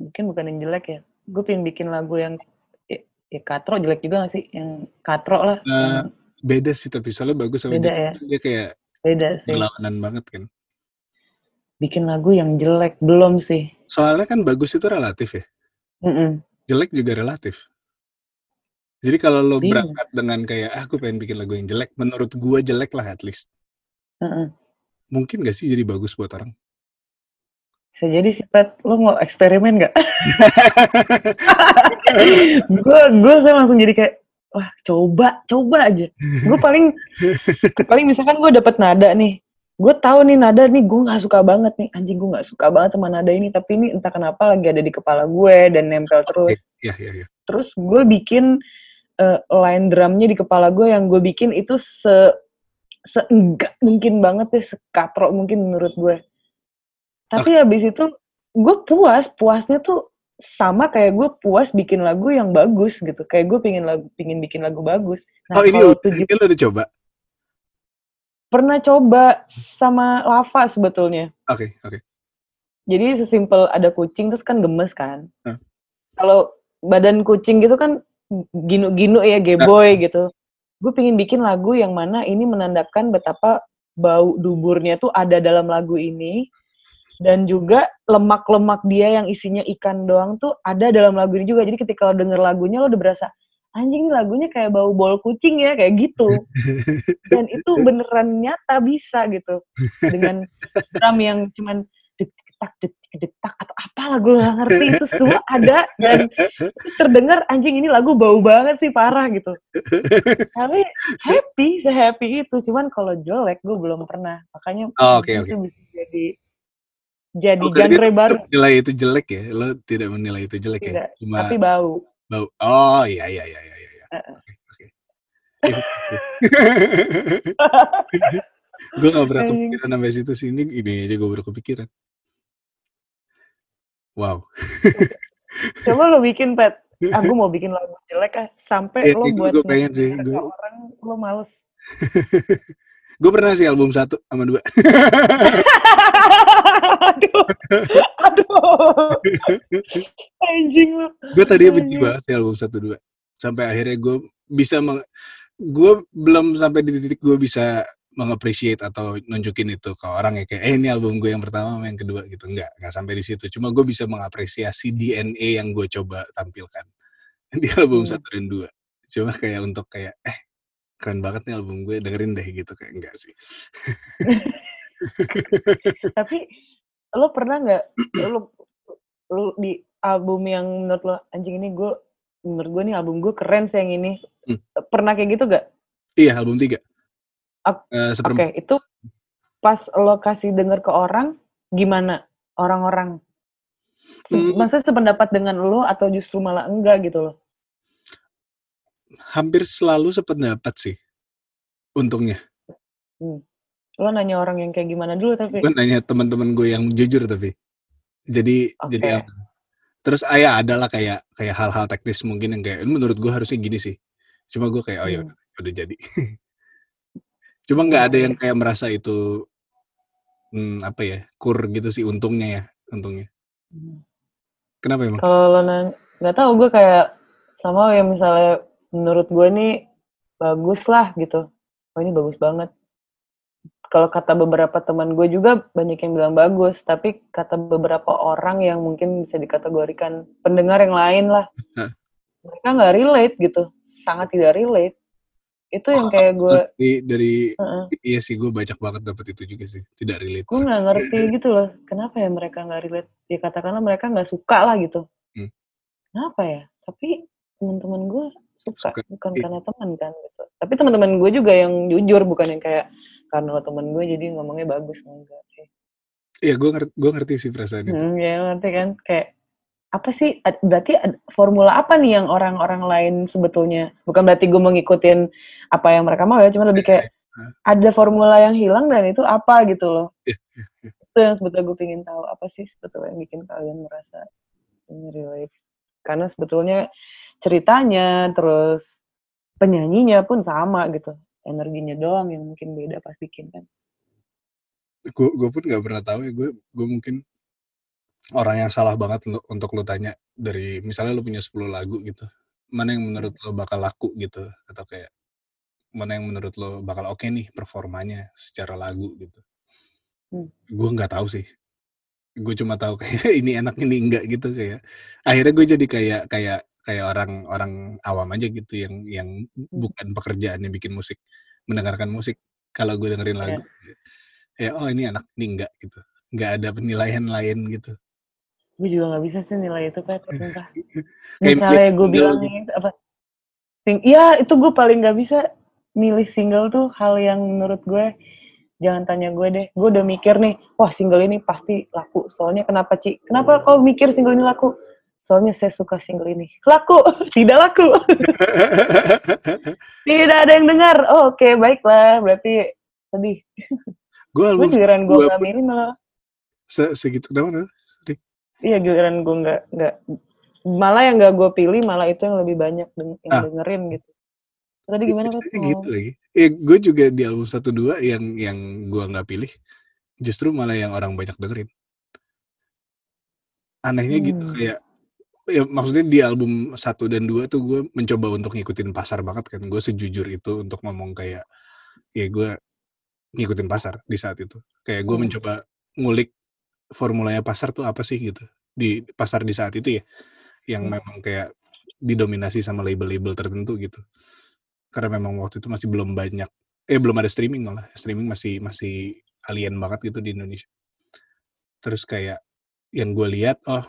mungkin bukan yang jelek ya. Gue pengen bikin lagu yang ya, ya katro jelek juga gak sih? Yang katro lah, Nah, yang beda sih tapi soalnya bagus sama beda jelek ya, dia kayak beda sih. berlawanan banget kan. Bikin lagu yang jelek belum sih. Soalnya kan bagus itu relatif ya. Mm-mm. Jelek juga relatif. Jadi kalau lo Bingung. berangkat dengan kayak, ah gue pengen bikin lagu yang jelek, menurut gue jelek lah at least. Mm-mm. Mungkin gak sih jadi bagus buat orang? Bisa jadi sih, Pat. Lo mau eksperimen gak? gue gue saya langsung jadi kayak wah coba coba aja gue paling paling misalkan gue dapet nada nih gue tahu nih nada nih gue nggak suka banget nih anjing gue nggak suka banget sama nada ini tapi ini entah kenapa lagi ada di kepala gue dan nempel terus Iya, iya, iya. terus gue bikin eh, line drumnya di kepala gue yang gue bikin itu se seenggak mungkin banget deh sekatrok mungkin menurut gue tapi habis itu gue puas puasnya tuh sama kayak gue puas bikin lagu yang bagus gitu. Kayak gue pingin lagu pingin bikin lagu bagus. Nah oh ini tujuh ini lo udah coba? pernah coba sama lava sebetulnya. Oke, oke. jadi sesimpel ada kucing terus kan gemes kan. Hmm. kalau badan kucing gitu kan ginu-ginu ya geboy gitu. Gue pingin bikin lagu yang mana ini menandakan betapa bau duburnya tuh ada dalam lagu ini dan juga lemak-lemak dia yang isinya ikan doang tuh ada dalam lagu ini juga. Jadi ketika lo denger lagunya lo udah berasa anjing lagunya kayak bau bol kucing ya kayak gitu. Dan itu beneran nyata bisa gitu. Dengan drum yang cuman detak detik detak atau apalah gue gak ngerti. Itu semua ada dan terdengar anjing ini lagu bau banget sih parah gitu. Tapi happy sehappy itu. Cuman kalau jelek gue belum pernah. Makanya Oh, oke. itu bisa jadi jadi Oh, genre baru Nilai itu jelek ya? Lo tidak menilai itu jelek tidak ya? Cuma tapi bau bau. Oh, iya, iya, iya, iya. iya. Heeh. Oke, oke. gue gak pernah kepikiran sampai situ sih. Ini, ini aja gue baru kepikiran. Wow. coba lo bikin pet aku mau bikin lagu jelek ah sampai Iya, lo itu buat gue pengen sih. Gue orang lo males gue pernah sih album satu sama dua. aduh aduh anjing lo gue tadinya benci banget sih album satu dua. Sampai akhirnya gue bisa meng- gue belum sampai di titik gue bisa mengappreciate atau nunjukin itu ke orang ya kayak eh ini album gue yang pertama sama yang kedua gitu nggak nggak sampai di situ cuma gue bisa mengapresiasi DNA yang gue coba tampilkan di album Hmm. satu dan dua cuma kayak untuk kayak eh keren banget nih album gue dengerin deh gitu kayak enggak sih Tapi lo pernah nggak lo lo di album yang menurut lo anjing ini gue menurut gue nih album gue keren sih yang ini Hmm. pernah kayak gitu gak? iya album tiga Eh, Oke seperempat itu pas lo kasih denger ke orang gimana orang-orang? Se- Hmm. Maksudnya sependapat dengan lo atau justru malah enggak gitu loh? Hampir selalu sependapat sih untungnya. Lo nanya orang yang kayak gimana dulu tapi. Gue nanya teman-teman gue yang jujur tapi. Jadi Oke. jadi aman. terus ah, ya ada lah kayak kayak hal-hal teknis mungkin yang kayak "Ini menurut gue harusnya gini sih. Cuma gue kayak oh ya Hmm. udah, udah jadi. Cuma nggak ada yang kayak merasa itu hmm, apa ya kur gitu sih untungnya ya untungnya. Hmm. kenapa emang? Kalau lo nanya, nggak tahu gue kayak sama yang misalnya menurut gue nih bagus lah gitu. Oh ini bagus banget. Kalau kata beberapa teman gue juga banyak yang bilang bagus, tapi kata beberapa orang yang mungkin bisa dikategorikan pendengar yang lain lah, mereka nggak relate gitu, sangat tidak relate. Itu yang kayak gue, dari dari Heeh. iya sih gue banyak banget dapet itu juga sih tidak relate gue nggak ngerti gitu loh, kenapa ya mereka nggak relate? Ya katakanlah mereka nggak suka lah gitu. Hmm. Kenapa ya? Tapi teman-teman gue suka, bukan karena teman kan gitu. Tapi teman-teman gue juga yang jujur, bukan yang kayak karena lo teman gue jadi ngomongnya bagus enggak sih. iya gue ngerti gue ngerti sih perasaan itu Hmm, ya ngerti kan? Kayak apa sih? Berarti formula apa nih yang orang-orang lain sebetulnya? Bukan berarti gue mau ngikutin apa yang mereka mau ya, cuma lebih kayak ada formula yang hilang dan itu apa gitu loh. Iya, iya, iya. Itu yang sebetulnya gue pengen tahu apa sih sebetulnya yang bikin kalian merasa ini relate. Karena sebetulnya ceritanya terus penyanyinya pun sama gitu. Energinya doang yang mungkin beda pas bikin kan. gue gue pun nggak pernah tahu ya gue gue mungkin orang yang salah banget lo- untuk lo tanya dari misalnya lo punya 10 lagu gitu mana yang menurut lo bakal laku gitu atau kayak mana yang menurut lo bakal oke nih performanya secara lagu gitu Hmm. gue nggak tahu sih gue cuma tahu kayak ini enak ini enggak gitu kayak akhirnya gue jadi kayak kayak kayak orang orang awam aja gitu yang yang bukan pekerjaannya bikin musik mendengarkan musik kalau gue dengerin Iya. lagu ya oh ini enak ini enggak gitu nggak ada penilaian lain gitu Gue juga nggak bisa sih nilai itu Pat, sumpah. Kayak Misalnya gue bilang ini apa? Sing, iya itu gue paling nggak bisa milih single tuh hal yang menurut gue jangan tanya gue deh. Gue udah mikir nih, wah single ini pasti laku. Soalnya kenapa Ci? Kenapa kau mikir single ini laku? Soalnya saya suka single ini. Laku, tidak laku. tidak ada yang dengar. Oh, Oke, baiklah. Berarti sedih. gue album giliran gue nggak pun- milih malah se segitu kenapa Sorry. Iya giliran gue nggak nggak malah yang nggak gue pilih malah itu yang lebih banyak deng- yang Ah. dengerin gitu. Tadi gimana? Ceritanya gitu lagi ya gue juga di album satu dua yang yang gue nggak pilih justru malah yang orang banyak dengerin anehnya gitu Hmm. kayak ya maksudnya di album satu dan dua tuh gue mencoba untuk ngikutin pasar banget kan. Gue sejujur itu untuk ngomong kayak ya gue ngikutin pasar di saat itu. Kayak gue Hmm. mencoba ngulik formulanya pasar tuh apa sih gitu di pasar di saat itu ya yang Hmm. memang kayak didominasi sama label-label tertentu gitu. Karena memang waktu itu masih belum banyak eh belum ada streaming malah. Streaming masih masih alien banget gitu di Indonesia. Terus kayak yang gue lihat oh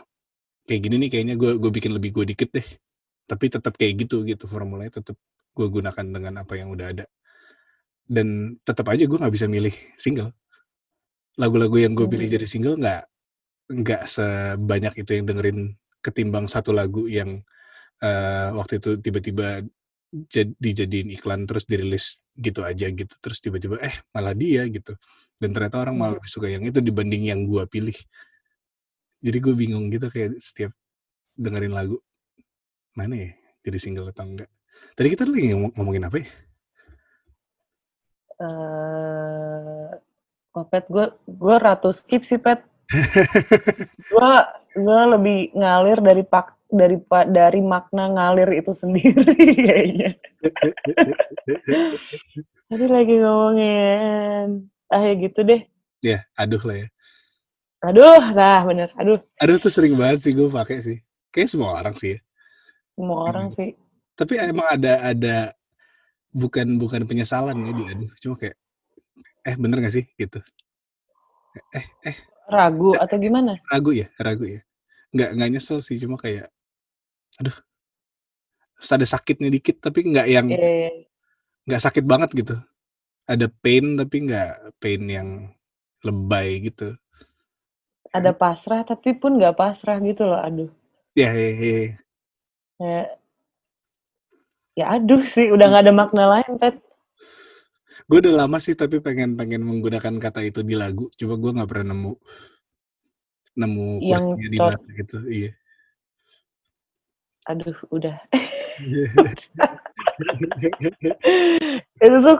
kayak gini nih kayaknya gue gue bikin lebih gue dikit deh. Tapi tetap kayak gitu gitu formulanya tetap gue gunakan dengan apa yang udah ada. Dan tetap aja gue nggak bisa milih single. Lagu-lagu yang gue pilih Hmm. jadi single nggak nggak sebanyak itu yang dengerin ketimbang satu lagu yang eh, waktu itu tiba-tiba jad- dijadiin iklan terus dirilis gitu aja gitu. Terus tiba-tiba eh malah dia gitu. Dan ternyata orang malah Hmm. lebih suka yang itu dibanding yang gua pilih jadi gue bingung gitu kayak setiap dengerin lagu mana ya jadi single atau enggak tadi kita lagi ngomong- ngomongin apa ya Eh, oh, Pet, gue gue ratu skip sih Pet. gue gue lebih ngalir dari pak dari dari makna ngalir itu sendiri kayaknya. Tadi lagi ngomongin ah ya gitu deh. ya aduh lah ya Aduh, nah bener. Aduh, aduh tuh sering banget sih gue pakai sih kayak semua orang sih ya semua orang Hmm. sih. tapi emang ada ada bukan bukan penyesalan ya dia, aduh cuma kayak, "Eh, bener gak sih?" Gitu. Eh eh. Ragu atau gimana? Ragu ya ragu ya. Nggak nggak nyesel sih, cuma kayak, aduh terus ada sakitnya dikit, tapi nggak yang iya. nggak sakit banget gitu. Ada pain, tapi nggak pain yang lebay gitu. Ada pasrah, tapi pun nggak pasrah gitu loh, aduh. Ya, ya ya ya. Ya aduh sih, udah nggak ada makna lain, Pet. Gue udah lama sih tapi pengen pengen menggunakan kata itu di lagu, cuma gue nggak pernah nemu nemu Yang di mana gitu, iya. Aduh, udah. Itu tuh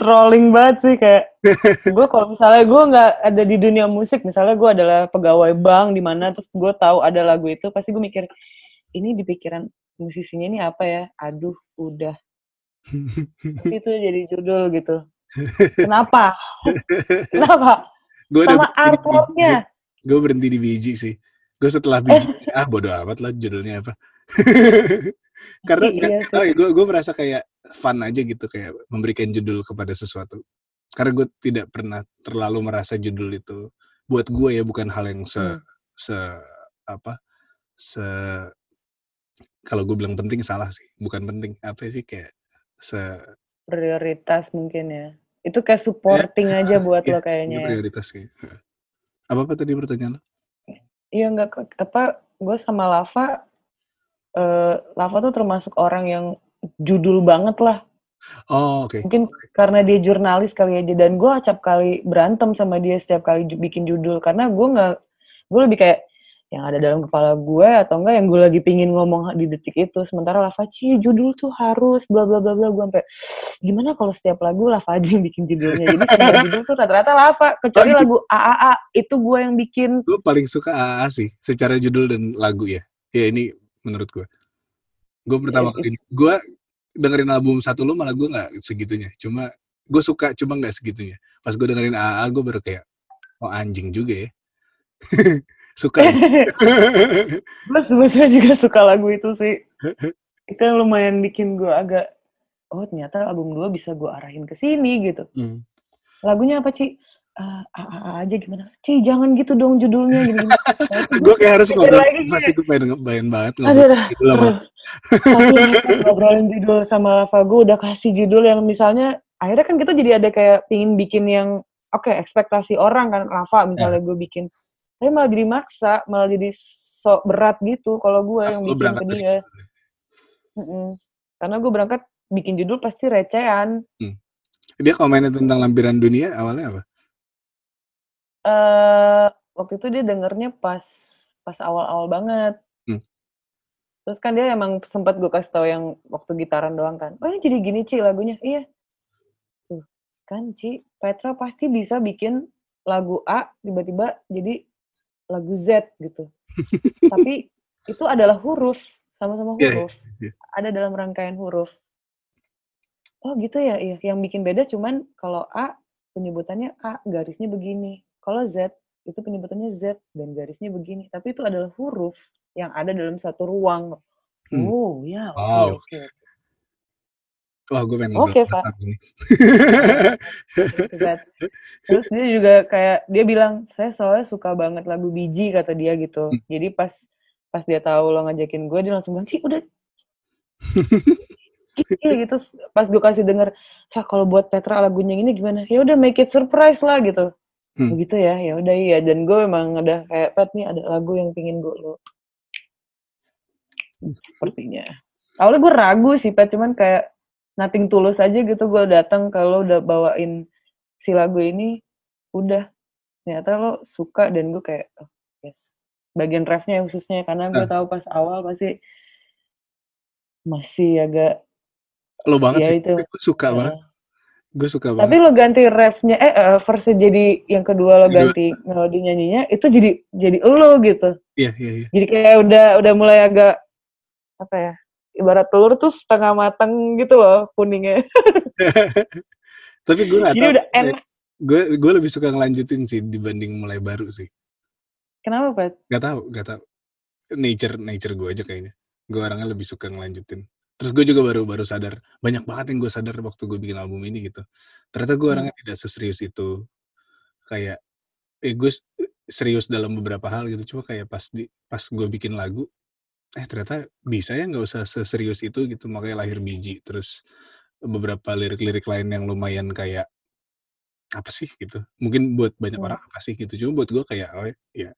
trolling banget sih, kayak gue kalau misalnya gue nggak ada di dunia musik, misalnya gue adalah pegawai bank di mana terus gue tahu ada lagu itu, pasti gue mikir, "Ini di pikiran musisinya ini apa ya? Aduh, udah." Tapi itu jadi judul gitu. Kenapa? Kenapa? Udah Sama artwork-nya. Gue berhenti di biji sih. Gue setelah biji, ah bodo amat lah judulnya apa. Karena Iya ya, gue gue merasa kayak fun aja gitu kayak memberikan judul kepada sesuatu. Karena gue tidak pernah terlalu merasa judul itu buat gue ya bukan hal yang se Hmm. se apa se kalau gue bilang penting salah sih, bukan penting apa sih kayak se Prioritas mungkin ya. Itu kayak ya, supporting aja buat iya, lo kayaknya ya. prioritas kayak. Apa apa tadi pertanyaan lo? Iya nggak apa, gue sama Lava, eee, Lava tuh termasuk orang yang judul banget lah. Oh oke. Mungkin Oke. karena dia jurnalis kali aja dan gue acap kali berantem sama dia setiap kali bikin judul karena gue nggak gue lebih kayak yang ada dalam kepala gue atau enggak yang gue lagi pingin ngomong di detik itu. Sementara Lava, "Ci, judul tuh harus bla bla bla bla." Gue sampai, "Gimana kalau setiap lagu Lava aja yang bikin judulnya?" Jadi semua judul tuh rata-rata Lava, Oh kecuali gitu. lagu AAA itu gue yang bikin. Gue paling suka AAA sih, secara judul dan lagu ya. Ya ini menurut gue. Gue pertama It kali it gue dengerin album satu lu malah gue nggak segitunya. Cuma gue suka cuma nggak segitunya. Pas gue dengerin AAA gue baru kayak, oh anjing juga ya. suka. Gue sebetulnya juga suka lagu itu sih. Itu yang lumayan bikin gue agak, oh ternyata album gue bisa gue arahin ke sini gitu. Hmm. Lagunya apa, Ci? Eee, AAA aja gimana? Ci, jangan gitu dong judulnya gue kayak harus ngobrol pasti gue pengen pengen banget aduh ngobrol sama aduh. Saking ngobrolin judul sama gue udah kasih judul yang misalnya akhirnya kan kita jadi ada kayak pingin bikin yang oke ekspektasi orang kan, Ya. misalnya gue bikin, tapi malah jadi maksa, malah jadi sok berat gitu kalau gue yang lu bikin ke dia. Mhm. Karena gue berangkat bikin judul pasti recehan. Hmm. Dia komennya tentang lampiran dunia awalnya apa? Eee, waktu itu dia dengernya pas pas awal-awal banget. Terus kan dia emang sempet gue kasih tahu yang waktu gitaran doang kan, "Oh ini jadi gini Ci lagunya." "Iya." Tuh, kan Ci, Petra pasti bisa bikin lagu A tiba-tiba jadi lagu Z gitu. Tapi itu adalah huruf, sama-sama Iya huruf, iya. ada dalam rangkaian huruf. Oh gitu ya? Iya, yang bikin beda cuman kalau A penyebutannya A, garisnya begini. Kalau Z, itu penyebutannya Z dan garisnya begini. Tapi itu adalah huruf yang ada dalam satu ruang. Hmm. Oh, ya, oke Wow. oke oke. Wah gue pengen ngobrol Oke, sama Pak. Terus dia juga kayak dia bilang, "Saya soalnya suka banget lagu Biji," kata dia gitu. Hmm. Jadi pas pas dia tahu lo ngajakin gue, dia langsung bilang, "Ci, udah gitu, s pas gue kasih denger, "Kak, kalau buat Petra lagunya ini gimana?" "Ya udah make it surprise lah," gitu. Hmm. "Oh gitu ya? Ya udah iya." Dan gue emang udah kayak, "Pet nih ada lagu yang pengen gue lo" "Hmm, sepertinya." Awalnya gue ragu sih Pet, cuman kayak nothing tulus aja gitu gue datang kalau udah bawain si lagu ini, udah ternyata lo suka dan gue kayak, "Oh yes." Bagian refnya khususnya karena gue Nah. tahu pas awal pasti masih agak Lo banget ya sih, itu, tapi gue suka heeh. banget. Gue suka Tapi banget. lo ganti refnya eh, eee, verse jadi yang kedua lo ganti melodi nyanyinya, itu jadi jadi elo gitu. Iya iya iya. Jadi kayak udah udah mulai agak, apa ya, ibarat telur tuh setengah mateng gitu loh kuningnya. Tapi gue nggak Jadi udah enak. gue gue lebih suka ngelanjutin sih dibanding mulai baru sih. Kenapa, Pet? Nggak tahu nggak tahu. Nature nature gue aja kayaknya. Gue orangnya lebih suka ngelanjutin. terus gue juga baru baru sadar banyak banget yang gue sadar waktu gue bikin album ini gitu ternyata gue Hmm. orangnya tidak seserius itu kayak eh gue s- serius dalam beberapa hal gitu cuma kayak pas di pas gue bikin lagu eh ternyata bisa ya nggak usah seserius itu gitu makanya lahir biji terus beberapa lirik-lirik lain yang lumayan kayak apa sih gitu mungkin buat banyak Hmm. orang apa sih gitu cuma buat gue kayak oh ya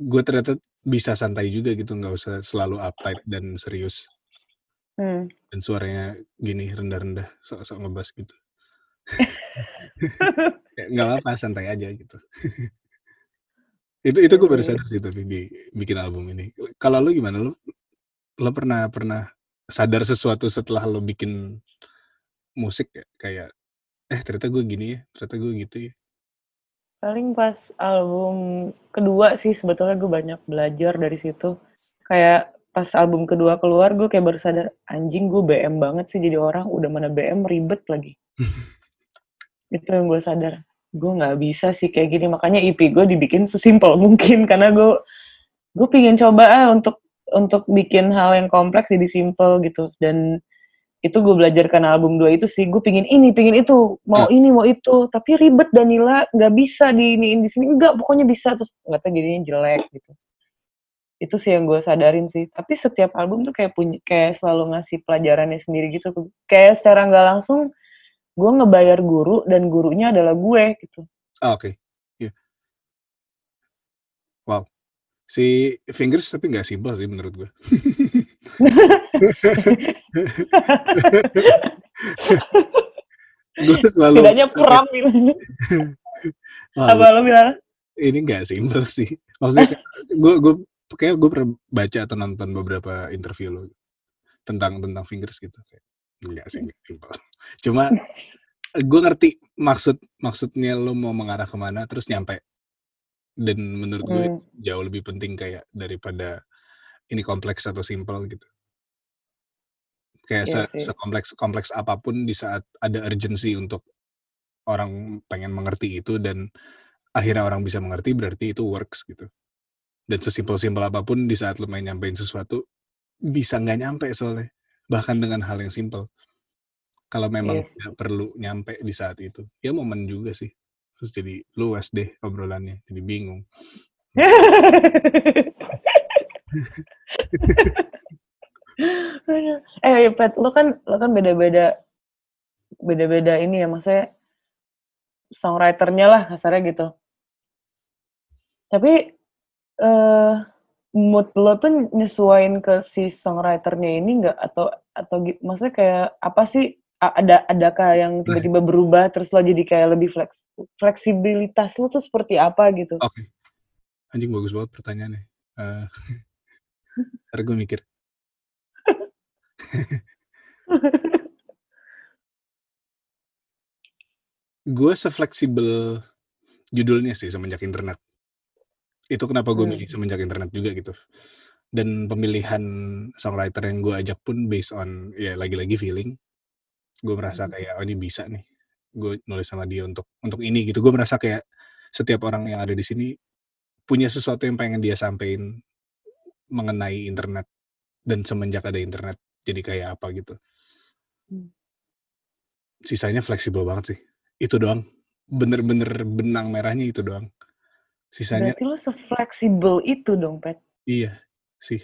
gue ternyata bisa santai juga gitu nggak usah selalu uptight dan serius Hmm. dan suaranya gini rendah-rendah sok-sok ngebas gitu Kayak nggak apa santai aja gitu itu itu gue baru Iya sadar sih tapi di bikin album ini kalau lu gimana lu lo pernah pernah sadar sesuatu setelah lo bikin musik ya? kayak eh ternyata gue gini ya ternyata gue gitu ya Paling pas album kedua sih sebetulnya gue banyak belajar dari situ. Kayak pas album kedua keluar gue kayak baru sadar anjing gue BM banget sih jadi orang udah mana BM ribet lagi. Itu yang gue sadar. Gue nggak bisa sih kayak gini. Makanya EP gue dibikin sesimpel mungkin karena gue gue pingin coba ah untuk untuk bikin hal yang kompleks jadi simple gitu. Dan itu gue belajarkan album 2 itu sih. Gue pingin ini pingin itu. Mau ini mau itu. Tapi ribet Danila. Nggak bisa di ini di sini. Enggak pokoknya bisa. Terus nggak tahu jadinya jelek gitu. Itu sih yang gue sadarin sih. Tapi setiap album tuh kayak punya kayak selalu ngasih pelajarannya sendiri gitu. Kayak secara nggak langsung gue ngebayar guru dan gurunya adalah gue gitu. Ah, oke. Iya. wow. Si fingers tapi nggak simpel sih menurut gue gue selalu tidaknya peram gitu. Apa lo bilang? Ini nggak simpel sih. Maksudnya gue gue kayak gue pernah baca atau nonton beberapa interview lo tentang tentang fingers gitu kayak nggak sih nggak simpel. Cuma gue ngerti maksud maksudnya lo mau mengarah ke mana terus nyampe. Dan menurut gue Hmm. jauh lebih penting kayak daripada ini kompleks atau simpel gitu. Kayak Iya se sekompleks kompleks apa pun di saat ada urgency untuk orang pengen mengerti itu dan akhirnya orang bisa mengerti berarti itu works gitu. Dan sesimpel-simpel apa pun di saat lo main nyampein sesuatu bisa nggak nyampe soalnya bahkan dengan hal yang simpel kalau memang Iya sih. tidak perlu nyampe di saat itu ya momen juga sih terus jadi luas deh obrolannya jadi bingung eh Pet, lo kan lo kan beda-beda beda-beda ini ya maksudnya songwriternya lah kasarnya gitu. Tapi eh mood lo tuh nyesuain ke si songwriternya ini nggak? Atau atau maksudnya kayak apa sih? Ada adakah yang tiba-tiba berubah terus lo jadi kayak lebih fleks fleksibilitas lo tuh seperti apa gitu? oke. Anjing bagus banget pertanyaannya. Eh, ntar gue mikir. Gue sefleksibel judulnya sih semenjak internet itu kenapa gue Hmm. milih semenjak internet juga gitu. Dan pemilihan songwriter yang gue ajak pun based on ya lagi-lagi feeling. Gue merasa Hmm. kayak oh ini bisa nih. Gue nulis sama dia untuk untuk ini gitu. Gue merasa kayak setiap orang yang ada di sini punya sesuatu yang pengen dia sampein mengenai internet dan semenjak ada internet jadi kayak apa gitu. Hmm. sisanya fleksibel banget sih. Itu doang. Bener-bener benang merahnya itu doang sisanya Berarti lo sefleksibel itu dong, Pet. iya sih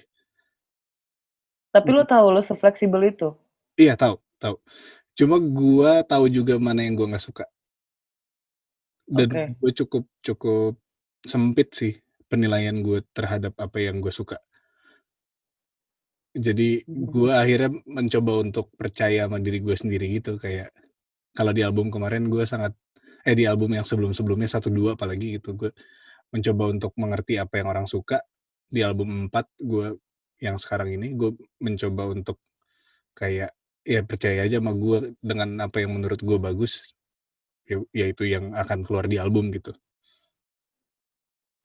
Tapi lo tahu lo sefleksibel itu. iya tahu tahu cuma gua tahu juga mana yang gua nggak suka dan Oke. gue cukup cukup sempit sih penilaian gue terhadap apa yang gue suka jadi Hmm. gue akhirnya mencoba untuk percaya sama diri gue sendiri gitu kayak kalau di album kemarin gue sangat eh di album yang sebelum sebelumnya satu dua apalagi gitu gue mencoba untuk mengerti apa yang orang suka di album 4 gue yang sekarang ini gue mencoba untuk kayak ya percaya aja sama gue dengan apa yang menurut gue bagus ya, yaitu yang akan keluar di album gitu.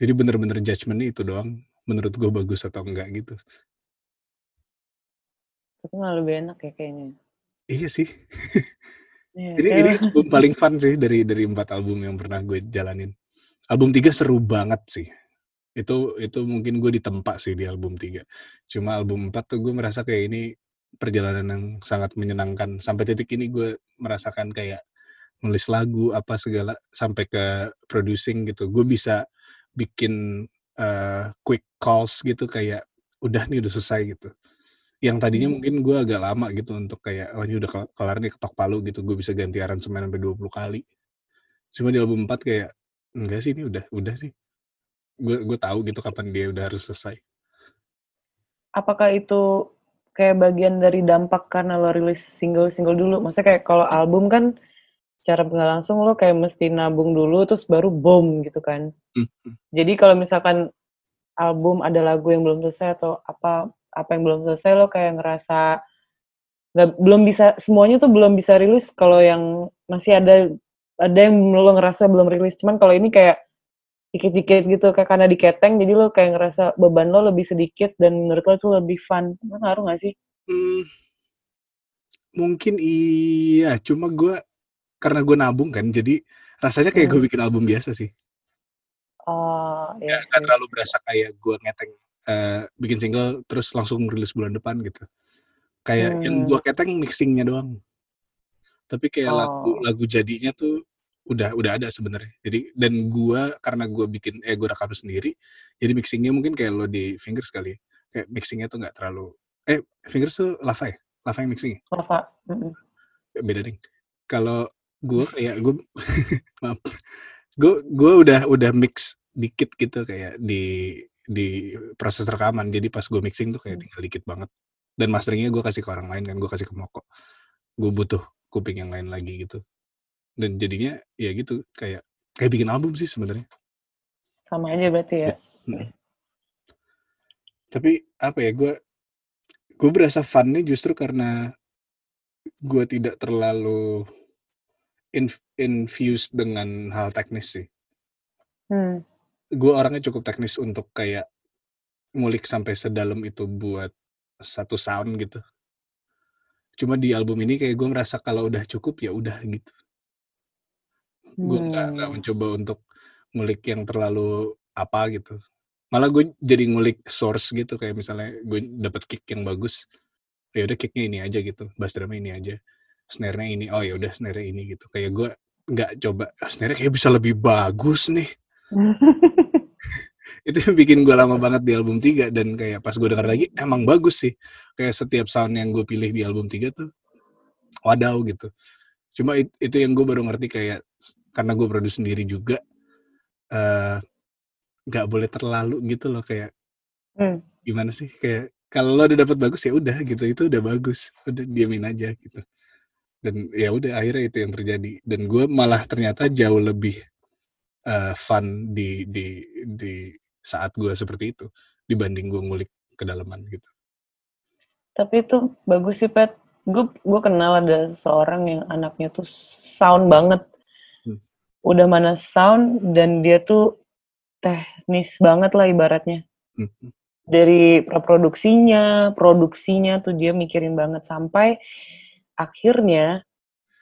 Jadi bener-bener judgement itu doang menurut gue bagus atau enggak gitu. Tapi malah lebih enak ya kayaknya. iya sih. Iya, ini ini album paling fun sih dari dari empat album yang pernah gue jalanin album tiga seru banget sih. Itu itu mungkin gue ditempa sih di album tiga. Cuma album empat tuh gue merasa kayak ini perjalanan yang sangat menyenangkan. Sampai titik ini gue merasakan kayak nulis lagu apa segala sampai ke producing gitu. Gue bisa bikin uh, quick calls gitu kayak udah nih udah selesai gitu. Yang tadinya hmm. mungkin gue agak lama gitu untuk kayak oh ini udah kelar nih ketok palu gitu. Gue bisa ganti aransemen sampai 20 kali. Cuma di album 4 kayak enggak sih ini udah udah sih. Gue gue tahu gitu kapan dia udah harus selesai. Apakah itu kayak bagian dari dampak karena lo rilis single-single dulu? Maksudnya kayak kalau album kan secara nggak langsung lo kayak mesti nabung dulu terus baru boom gitu kan. Mm -hmm. jadi kalau misalkan album ada lagu yang belum selesai atau apa apa yang belum selesai lo kayak ngerasa nggak belum bisa semuanya tuh belum bisa rilis kalau yang masih ada ada yang lo ngerasa belum rilis cuman kalau ini kayak dikit-dikit gitu kayak karena diketeng jadi lo kayak ngerasa beban lo lebih sedikit dan menurut lo tuh lebih fun ngaruh gak sih? Hmm, mungkin iya cuma gue karena gue nabung kan jadi rasanya kayak hmm. gue bikin album biasa sih. Oh iya. Gak, gak terlalu berasa kayak gue ngeteng uh, bikin single terus langsung rilis bulan depan gitu. Kayak hmm. yang gua keteng mixingnya doang. Tapi kayak oh. lagu lagu jadinya tuh udah udah ada sebenarnya. Jadi dan gua karena gua bikin eh gua rekam sendiri, jadi mixingnya mungkin kayak lo di Fingers kali. Ya. Kayak mixingnya tuh nggak terlalu eh Fingers tuh Lava ya? Lava yang mixing. Lava. Mm -hmm. Beda ding. Kalau gua kayak gua maaf. Gua gua udah udah mix dikit gitu kayak di di proses rekaman jadi pas gue mixing tuh kayak hmm. tinggal dikit banget dan masteringnya gue kasih ke orang lain kan gue kasih ke Moko gue butuh kuping yang lain lagi gitu dan jadinya ya gitu kayak kayak bikin album sih sebenarnya sama aja berarti ya, ya. Hmm. tapi apa ya gue gue berasa funnya justru karena gue tidak terlalu inf infused dengan hal teknis sih hmm gue orangnya cukup teknis untuk kayak ngulik sampai sedalam itu buat satu sound gitu. Cuma di album ini kayak gue merasa kalau udah cukup ya udah gitu. Hmm. Gue nggak nggak mencoba untuk ngulik yang terlalu apa gitu. Malah gue jadi ngulik source gitu kayak misalnya gue dapet kick yang bagus, ya udah kicknya ini aja gitu, bass drumnya ini aja, snare-nya ini, oh ya udah snare ini gitu. Kayak gue nggak coba ah, snare kayak bisa lebih bagus nih itu yang bikin gue lama banget di album 3 dan kayak pas gue denger lagi emang bagus sih kayak setiap sound yang gue pilih di album 3 tuh wadaw gitu cuma it, itu yang gue baru ngerti kayak karena gue produksi sendiri juga uh, nggak boleh terlalu gitu loh kayak hmm. gimana sih kayak kalau lo udah dapat bagus ya udah gitu itu udah bagus udah diamin aja gitu dan ya udah akhirnya itu yang terjadi dan gue malah ternyata jauh lebih uh, fun di di di saat gue seperti itu dibanding gue ngulik kedalaman gitu. Tapi itu bagus sih Pet. Gue gue kenal ada seorang yang anaknya tuh sound banget. Udah mana sound dan dia tuh teknis banget lah ibaratnya. Hmm. Dari produksinya, produksinya tuh dia mikirin banget sampai akhirnya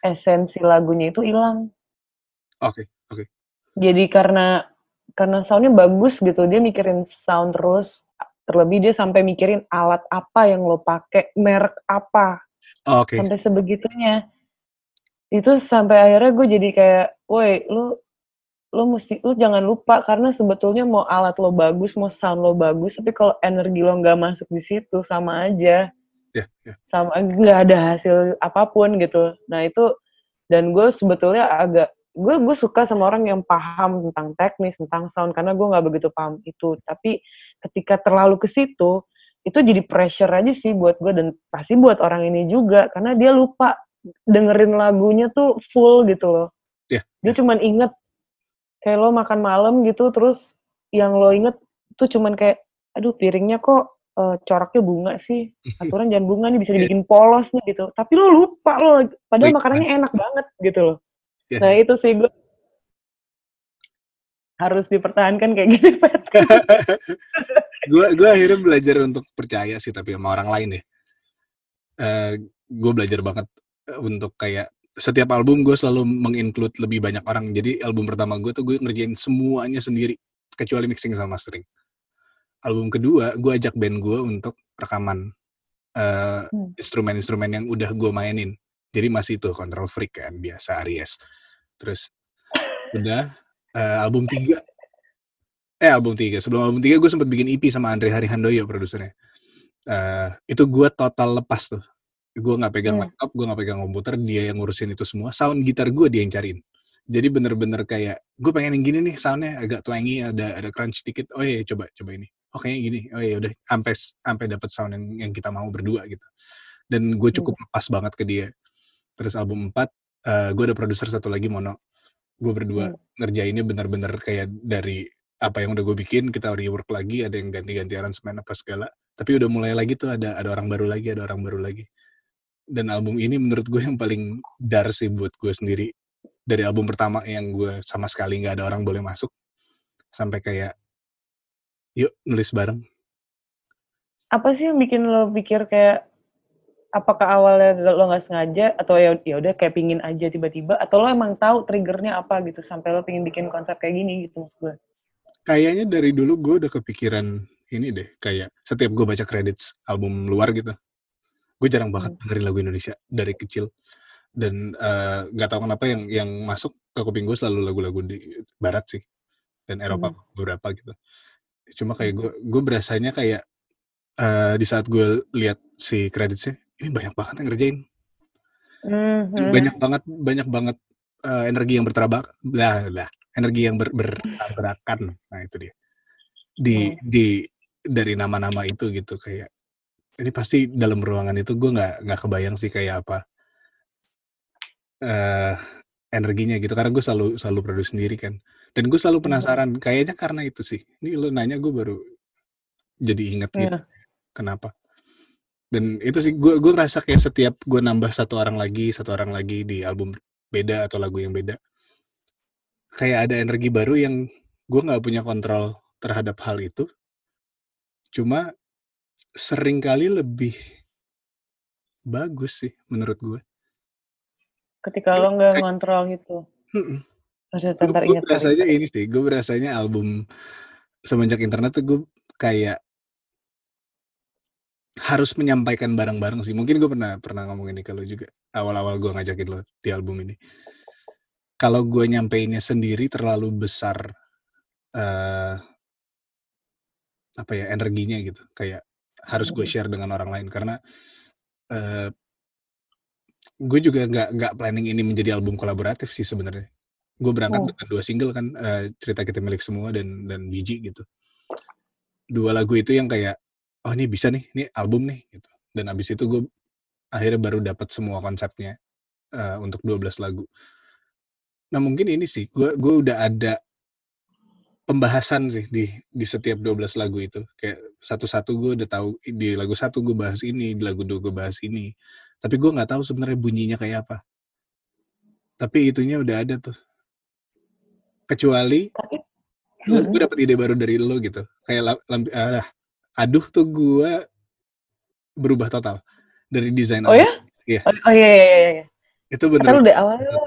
esensi lagunya itu hilang. Oke, okay, oke. Okay jadi karena karena soundnya bagus gitu dia mikirin sound terus terlebih dia sampai mikirin alat apa yang lo pakai merek apa okay. sampai sebegitunya itu sampai akhirnya gue jadi kayak woi lu lo mesti lu jangan lupa karena sebetulnya mau alat lo bagus mau sound lo bagus tapi kalau energi lo nggak masuk di situ sama aja. Yeah, yeah. sama nggak ada hasil apa pun gitu. Nah itu dan gue sebetulnya agak gue gue suka sama orang yang paham tentang teknis tentang sound karena gue nggak begitu paham itu. Tapi ketika terlalu ke situ itu jadi pressure aja sih buat gue dan pasti buat orang ini juga karena dia lupa dengerin lagunya tuh full gitu loh yeah. dia cuman inget kayak lo makan malam gitu terus yang lo inget tuh cuman kayak aduh piringnya kok uh, coraknya bunga sih aturan jangan bunga nih bisa iya. dibikin polos nih gitu tapi lo lupa lo padahal makanannya enak banget gitu loh Yeah. Nah itu sih gue harus dipertahankan kayak gitu, Pet. gue gue akhirnya belajar untuk percaya sih tapi sama orang lain ya. Uh, gue belajar banget eh, untuk kayak setiap album gue selalu menginclude lebih banyak orang. Jadi album pertama gue tuh gue ngerjain semuanya sendiri kecuali mixing sama mastering. Album kedua gue ajak band gue untuk rekaman. uh, Hmm. instrumen-instrumen yang udah gue mainin. Jadi masih tuh Control Freak kan, biasa Aries. Terus udah uh, album 3 eh album 3 sebelum album 3 gue sempet bikin EP sama Andre Hari Handoyo produsernya uh, itu gue total lepas tuh gue nggak pegang Hmm. laptop gue nggak pegang komputer dia yang ngurusin itu semua. Sound gitar gue dia yang cariin. Jadi bener-bener kayak gue pengen yang gini nih soundnya agak twangy ada ada crunch dikit. Oh iya coba coba ini. Oh kayaknya gini. Oh iya udah sampai sampai dapat sound yang yang kita mau berdua gitu. Dan gue cukup lepas banget ke dia. Terus album 4 uh, gue ada produser satu lagi mono. Gue berdua Hmm. ngerjainnya bener-bener kayak dari apa yang udah gue bikin kita rework lagi ada yang ganti-ganti aransemen apa segala. Tapi udah mulai lagi tuh ada ada orang baru lagi ada orang baru lagi dan album ini menurut gue yang paling dar sih buat gue sendiri. Dari album pertama yang gue sama sekali nggak ada orang boleh masuk sampai kayak yuk nulis bareng. Apa sih yang bikin lo pikir kayak apakah awalnya lo nggak sengaja atau ya ya udah kayak pingin aja tiba-tiba atau lo emang tahu triggernya apa gitu sampai lo pingin bikin konsep kayak gini gitu maksud gue. kayaknya dari dulu gue udah kepikiran ini deh kayak setiap gue baca credits album luar gitu gue jarang banget Hmm. dengerin lagu Indonesia dari kecil dan eh, nggak tahu kenapa yang yang masuk ke kuping gue selalu lagu-lagu di barat sih dan Eropa Hmm. beberapa gitu cuma kayak gue gue berasanya kayak eh, di saat gue lihat si kreditnya ini banyak banget yang ngerjain Hmm, hmm. banyak banget banyak banget eh, energi yang berterabak lah lah energi yang ber, bertabrakan nah itu dia di Hmm. di dari nama-nama itu gitu kayak ini pasti dalam ruangan itu gue nggak nggak kebayang sih kayak apa eh energinya gitu. Karena gue selalu selalu produksi sendiri kan. Dan gue selalu Hmm. penasaran kayaknya karena itu sih. Ini lo nanya gue baru jadi inget gitu Iya. kenapa. Dan itu sih gue gue ngerasa kayak setiap gue nambah satu orang lagi satu orang lagi di album beda atau lagu yang beda kayak ada energi baru yang gue nggak punya kontrol terhadap hal itu. Cuma sering kali lebih bagus sih menurut gue. Ketika lo nggak ngontrol gitu. Tantar gue berasanya ini sih gue berasanya album semenjak internet tuh gue kayak harus menyampaikan bareng-bareng sih. Mungkin gue pernah pernah ngomong ini kalau juga. Awal-awal gue ngajakin lo di album ini. Kalau gue nyampeinnya sendiri terlalu besar eh apa ya energinya gitu. Kayak harus gue Hmm. share dengan orang lain karena eh gue juga nggak nggak planning ini menjadi album kolaboratif sih sebenarnya. Gue berangkat Oh. dengan dua single kan eh, cerita kita milik semua dan dan biji gitu. Dua lagu itu yang kayak oh ini bisa nih ini album nih gitu. Dan abis itu gue akhirnya baru dapat semua konsepnya eh, untuk 12 lagu. Nah mungkin ini sih gue gue udah ada pembahasan sih di di setiap 12 lagu itu. Kayak satu-satu gue udah tahu di lagu satu gue bahas ini di lagu dua gue bahas ini tapi gue nggak tahu sebenarnya bunyinya kayak apa tapi itunya udah ada tuh kecuali gue dapet ide baru dari lo gitu kayak ah, aduh tuh gue berubah total dari desain Oh album. ya? Iya. Oh, oh iya iya iya. iya. itu bener deh awalnya lo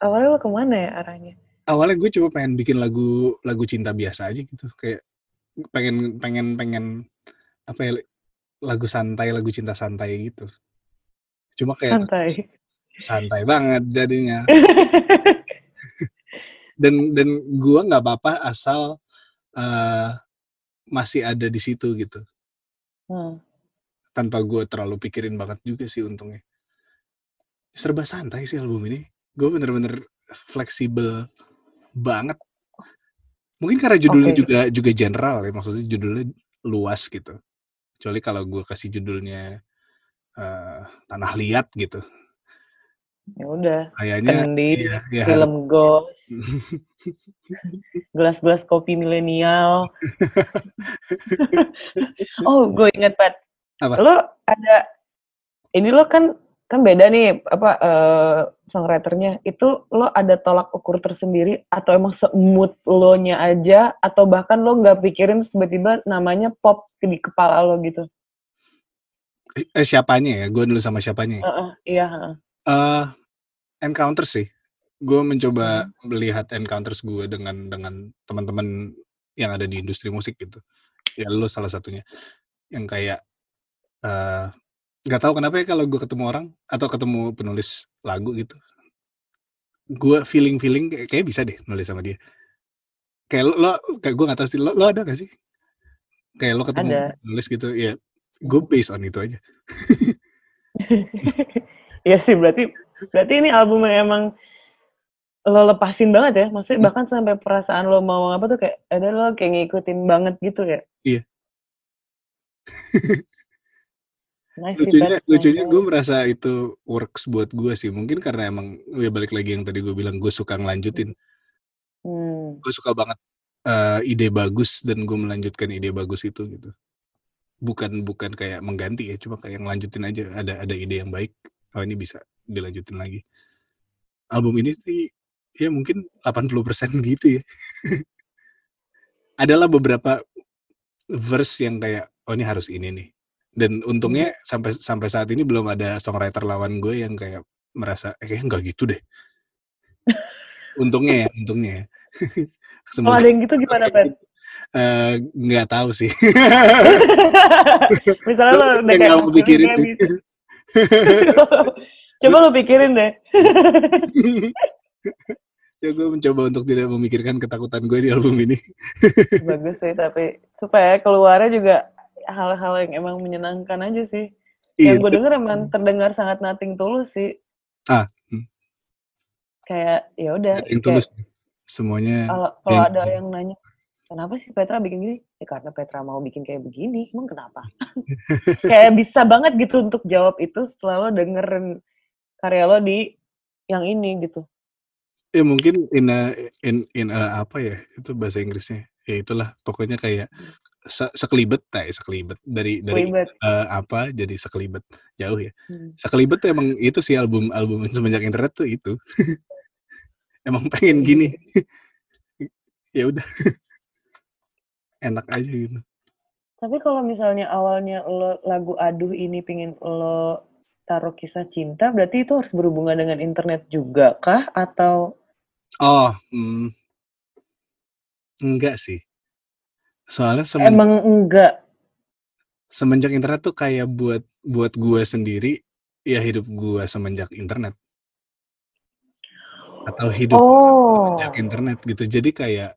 awalnya lo ke mana ya arahnya? awalnya gue cuma pengen bikin lagu lagu cinta biasa aja gitu kayak pengen pengen pengen apa ya lagu santai lagu cinta santai gitu. Cuma kayak Santai. santai banget jadinya. Dan dan gue nggak apa-apa asal eh, masih ada di situ gitu. Hmm. tanpa gue terlalu pikirin banget juga sih untungnya. Serba santai sih album ini. Gue bener-bener fleksibel banget mungkin karena judulnya Oke. juga juga general ya maksudnya judulnya luas gitu kecuali kalau gue kasih judulnya eh, tanah liat gitu Ya udah. kayaknya Kendi, iya, ya film Ghost, gelas-gelas kopi milenial. oh, gue inget Pat. Apa? Lo ada ini lo kan kan beda nih apa eh, songwriternya itu lo ada tolak ukur tersendiri atau emang semut lo nya aja atau bahkan lo nggak pikirin tiba-tiba namanya pop di kepala lo gitu eh, siapanya ya gue dulu sama siapanya ya? Heeh, iya heeh. Eh, encounter sih. Gue mencoba Hmm. melihat encounters gue dengan dengan teman-teman yang ada di industri musik gitu. Ya lo salah satunya. Yang kayak uh, nggak tahu kenapa ya kalau gue ketemu orang atau ketemu penulis lagu gitu gue feeling feeling kayak, kayak bisa deh nulis sama dia kayak lo, lo kayak gue nggak tahu sih lo, lo ada gak sih kayak lo ketemu Ada. nulis gitu ya gue based on itu aja Iya sih berarti berarti ini album yang emang lo lepasin banget ya maksudnya Hmm. bahkan sampai perasaan lo mau apa tuh kayak ada lo kayak ngikutin banget gitu ya Iya. nice lucunya lucunya gue merasa itu works buat gue sih. Mungkin karena emang ya balik lagi yang tadi gue bilang gue suka ngelanjutin. Hmm. gue suka banget eh, ide bagus dan gue melanjutkan ide bagus itu gitu. Bukan bukan kayak mengganti ya cuma kayak ngelanjutin aja. Ada ada ide yang baik oh ini bisa dilanjutin lagi. Album ini sih ya mungkin 80% gitu ya. Adalah beberapa verse yang kayak oh ini harus ini nih dan untungnya sampai sampai saat ini belum ada songwriter lawan gue yang kayak merasa eh, kayaknya nggak gitu deh untungnya ya untungnya ya kalau ada yang gitu gimana Pat? Eh, nggak tahu sih misalnya lo udah kayak mau pikirin "Ini tuh. bisa." coba lo pikirin deh ya gue mencoba untuk tidak memikirkan ketakutan gue di album ini bagus sih tapi supaya keluarnya juga hal-hal yang emang menyenangkan aja sih. Iya, yang gue denger emang terdengar sangat nating tulus sih. Ah, hmm. kayak ya udah kayak tulus semuanya kalau kalau yang- ada yang nanya kenapa sih Petra bikin gini? Ya karena Petra mau bikin kayak begini emang kenapa? Kayak bisa banget gitu untuk jawab itu setelah lo dengerin karya lo di yang ini gitu. Ya mungkin in a, in in a, apa ya itu bahasa Inggrisnya. Ya itulah pokoknya kayak se sekelibet tak sekelibet dari dari Kelibet. eh, apa jadi sekelibet. Jauh ya. Hmm. sekelibet tuh emang itu sih album album semenjak internet tuh itu. Emang pengen gini. Ya udah. Enak aja gitu. Tapi kalau misalnya awalnya lo lagu Aduh ini pingin lo taruh kisah cinta, berarti itu harus berhubungan dengan internet juga kah? Atau oh hmm, enggak sih soalnya semen, emang enggak? semenjak internet tuh kayak buat buat gue sendiri ya hidup gue semenjak internet atau hidup Oh, sejak internet gitu. Jadi kayak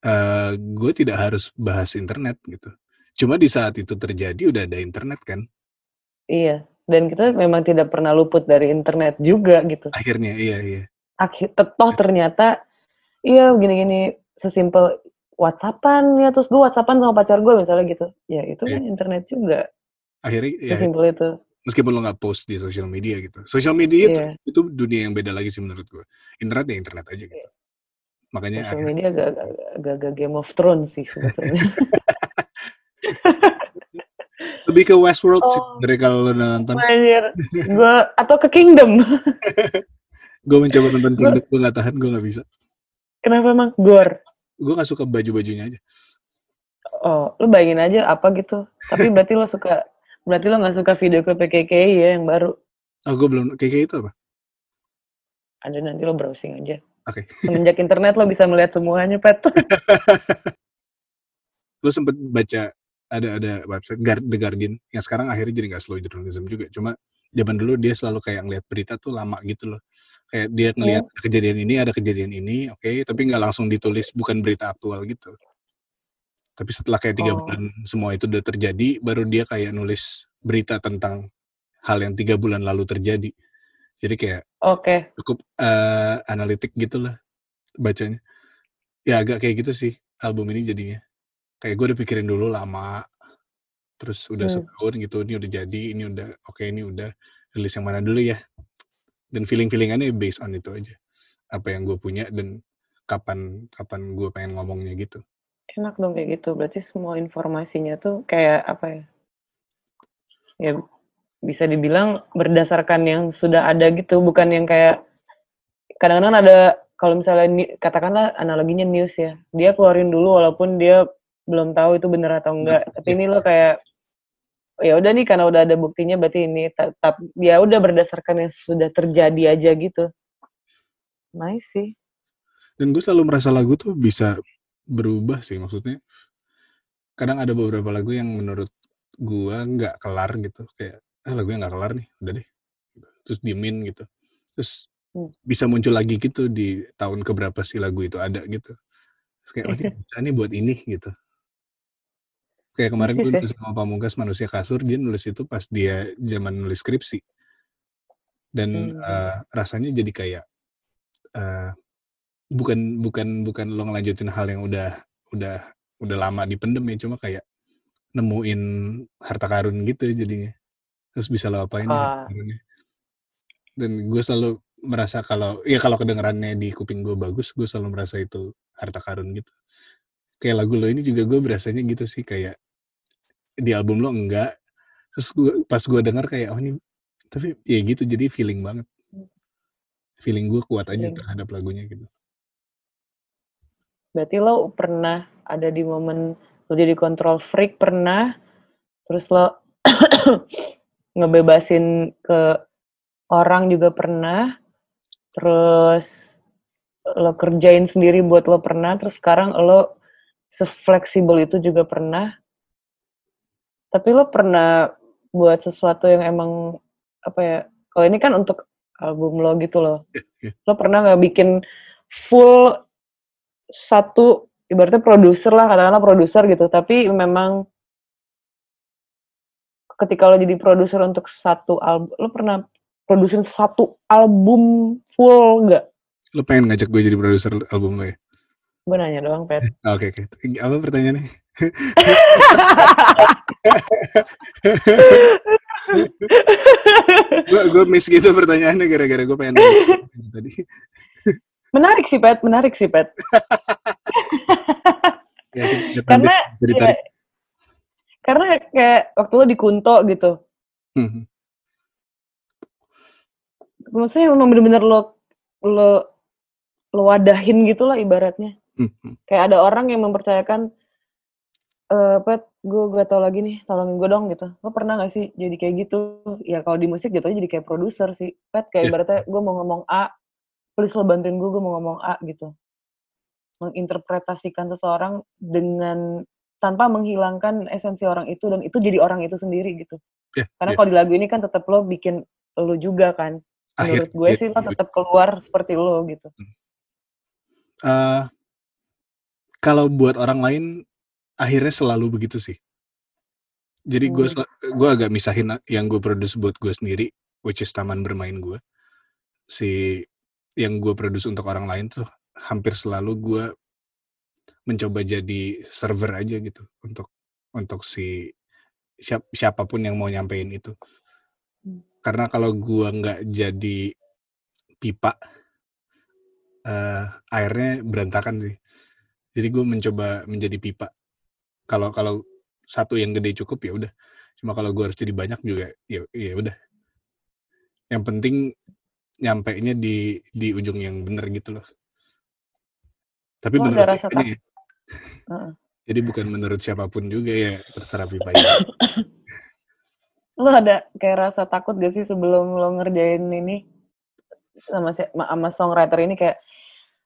eh gue tidak harus bahas internet gitu. Cuma di saat itu terjadi udah ada internet kan. iya. Dan kita memang tidak pernah luput dari internet juga gitu. Akhirnya iya iya. Akhir, toh ternyata, iya begini-gini sesimpel WhatsAppan ya, terus gue WhatsAppan sama pacar gue misalnya gitu. Ya itu kan internet juga, Akhirnya ya sesimpel itu. meskipun lo nggak post di sosial media gitu. Sosial media itu, Iya. itu dunia yang beda lagi sih menurut gue. Internet ya internet aja gitu. Makanya Sosial akhirnya, media agak- agak-agak Game of Thrones sih sebetulnya. lebih ke Westworld sih Oh. dari kalau lo nonton. Anjir. Gua atau ke Kingdom. Gue mencoba nonton Kingdom, gue nggak tahan, gue nggak bisa. Kenapa emang gore? Gue nggak suka baju-bajunya aja. Oh, lu bayangin aja apa gitu. Tapi berarti lo suka berarti lo nggak suka video klip KKI ya yang baru. Oh gue belum kayak itu apa? Ada nanti lo browsing aja. Oke. Semenjak internet lo bisa melihat semuanya, Pet. Lo sempet baca ada ada website The Guardian yang sekarang akhirnya jadi nggak slow journalism juga. Cuma zaman dulu dia selalu kayak ngeliat berita tuh lama gitu loh. Kayak dia ngelihat ada kejadian ini, ada kejadian ini, oke, tapi nggak langsung ditulis, bukan berita aktual gitu. Tapi setelah kayak tiga Oh. bulan semua itu udah terjadi, baru dia kayak nulis berita tentang hal yang tiga bulan lalu terjadi. Jadi kayak Oke. cukup eh, analitik gitu lah bacanya. Ya agak kayak gitu sih album ini jadinya. Kayak gue udah pikirin dulu lama, terus udah Hmm. setahun gitu, ini udah jadi, ini udah oke, ini udah rilis yang mana dulu ya. Dan feeling-feelingannya based on itu aja. Apa yang gue punya dan kapan kapan gue pengen ngomongnya gitu. Enak dong kayak gitu. Berarti semua informasinya tuh kayak apa ya? Ya bisa dibilang berdasarkan yang sudah ada gitu, bukan yang kayak kadang-kadang ada kalau misalnya katakanlah analoginya news ya, dia keluarin dulu walaupun dia belum tahu itu benar atau enggak. Tapi ini lo kayak ya udah nih karena udah ada buktinya berarti ini tetap ya udah berdasarkan yang sudah terjadi aja gitu. Nice sih. Dan gue selalu merasa lagu tuh bisa berubah sih maksudnya. Kadang ada beberapa lagu yang menurut gue nggak kelar gitu kayak ah lagunya nggak kelar nih udah deh terus diemin gitu terus Hmm. bisa muncul lagi gitu di tahun keberapa sih lagu itu ada gitu terus kayak oh ini buat ini gitu kayak kemarin gue Persis ya. nulis sama Pamungkas manusia kasur dia nulis itu pas dia zaman nulis skripsi dan Hmm. eh, rasanya jadi kayak eh, bukan bukan bukan lo ngelanjutin hal yang udah udah udah lama dipendem ya cuma kayak nemuin harta karun gitu jadinya terus bisa lo apain harta Ah. karunnya dan gue selalu merasa kalau ya kalau kedengerannya di kuping gue bagus gue selalu merasa itu harta karun gitu kayak lagu lo ini juga gue berasanya gitu sih kayak di album lo enggak. Terus gue pas gue denger kayak oh ini tapi ya gitu jadi feeling banget. Feeling gue kuat aja Feeling. terhadap lagunya gitu. Berarti lo pernah ada di momen lo jadi control freak pernah, terus lo ngebebasin ke orang juga pernah, terus lo kerjain sendiri buat lo pernah, terus sekarang lo sefleksibel itu juga pernah. Tapi lo pernah buat sesuatu yang emang apa ya? Kalau ini kan untuk album lo gitu loh. Lo pernah nggak bikin full satu ibaratnya produser lah katakanlah produser gitu tapi memang ketika lo jadi produser untuk satu album lo pernah produser satu album full nggak lo pengen ngajak gue jadi produser album lo ya gue nanya doang pet. Oke oke. Apa pertanyaannya gue gue miss gitu pertanyaannya gara-gara gue pengen nanya tadi. Menarik sih pet. Menarik sih pet. Ya, karena ya, karena kayak waktu lo di Kunto gitu. Hmm, maksudnya memang bener-bener lo lo lo wadahin gitu lah ibaratnya hmm, kayak ada orang yang mempercayakan eh pet gue gak tau lagi nih tolongin gue dong gitu. Lo pernah gak sih jadi kayak gitu? Ya kalau di musik jatuhnya jadi kayak produser sih. Pet Iya. kayak ibaratnya gue mau ngomong A please lo bantuin gue gue mau ngomong A gitu. Menginterpretasikan seseorang dengan tanpa menghilangkan esensi orang itu dan itu jadi orang itu sendiri gitu. Ya, karena ya. kalau di lagu ini kan tetap lo bikin lo juga kan. Akhir- menurut gue sih lo akhir- tetap keluar seperti lo gitu. Eh, kalau buat orang lain akhirnya selalu begitu sih. Jadi gue Hmm. gue agak misahin yang gue produce buat gue sendiri, which is taman bermain gue. Si yang gue produce untuk orang lain tuh hampir selalu gue mencoba jadi server aja gitu untuk untuk si siap, siapa pun yang mau nyampein itu. Hmm. Karena kalau gue nggak jadi pipa, eh, airnya berantakan sih. Jadi gue mencoba menjadi pipa. Kalau kalau satu yang gede cukup ya udah. Cuma kalau gue harus jadi banyak juga ya ya udah. Yang penting nyampe nya di di ujung yang bener gitu loh. Tapi ada menurut rasa ya. Heeh. Jadi bukan menurut siapa pun juga ya terserah pipanya. lo ada kayak rasa takut gak sih sebelum lo ngerjain ini sama sama songwriter ini kayak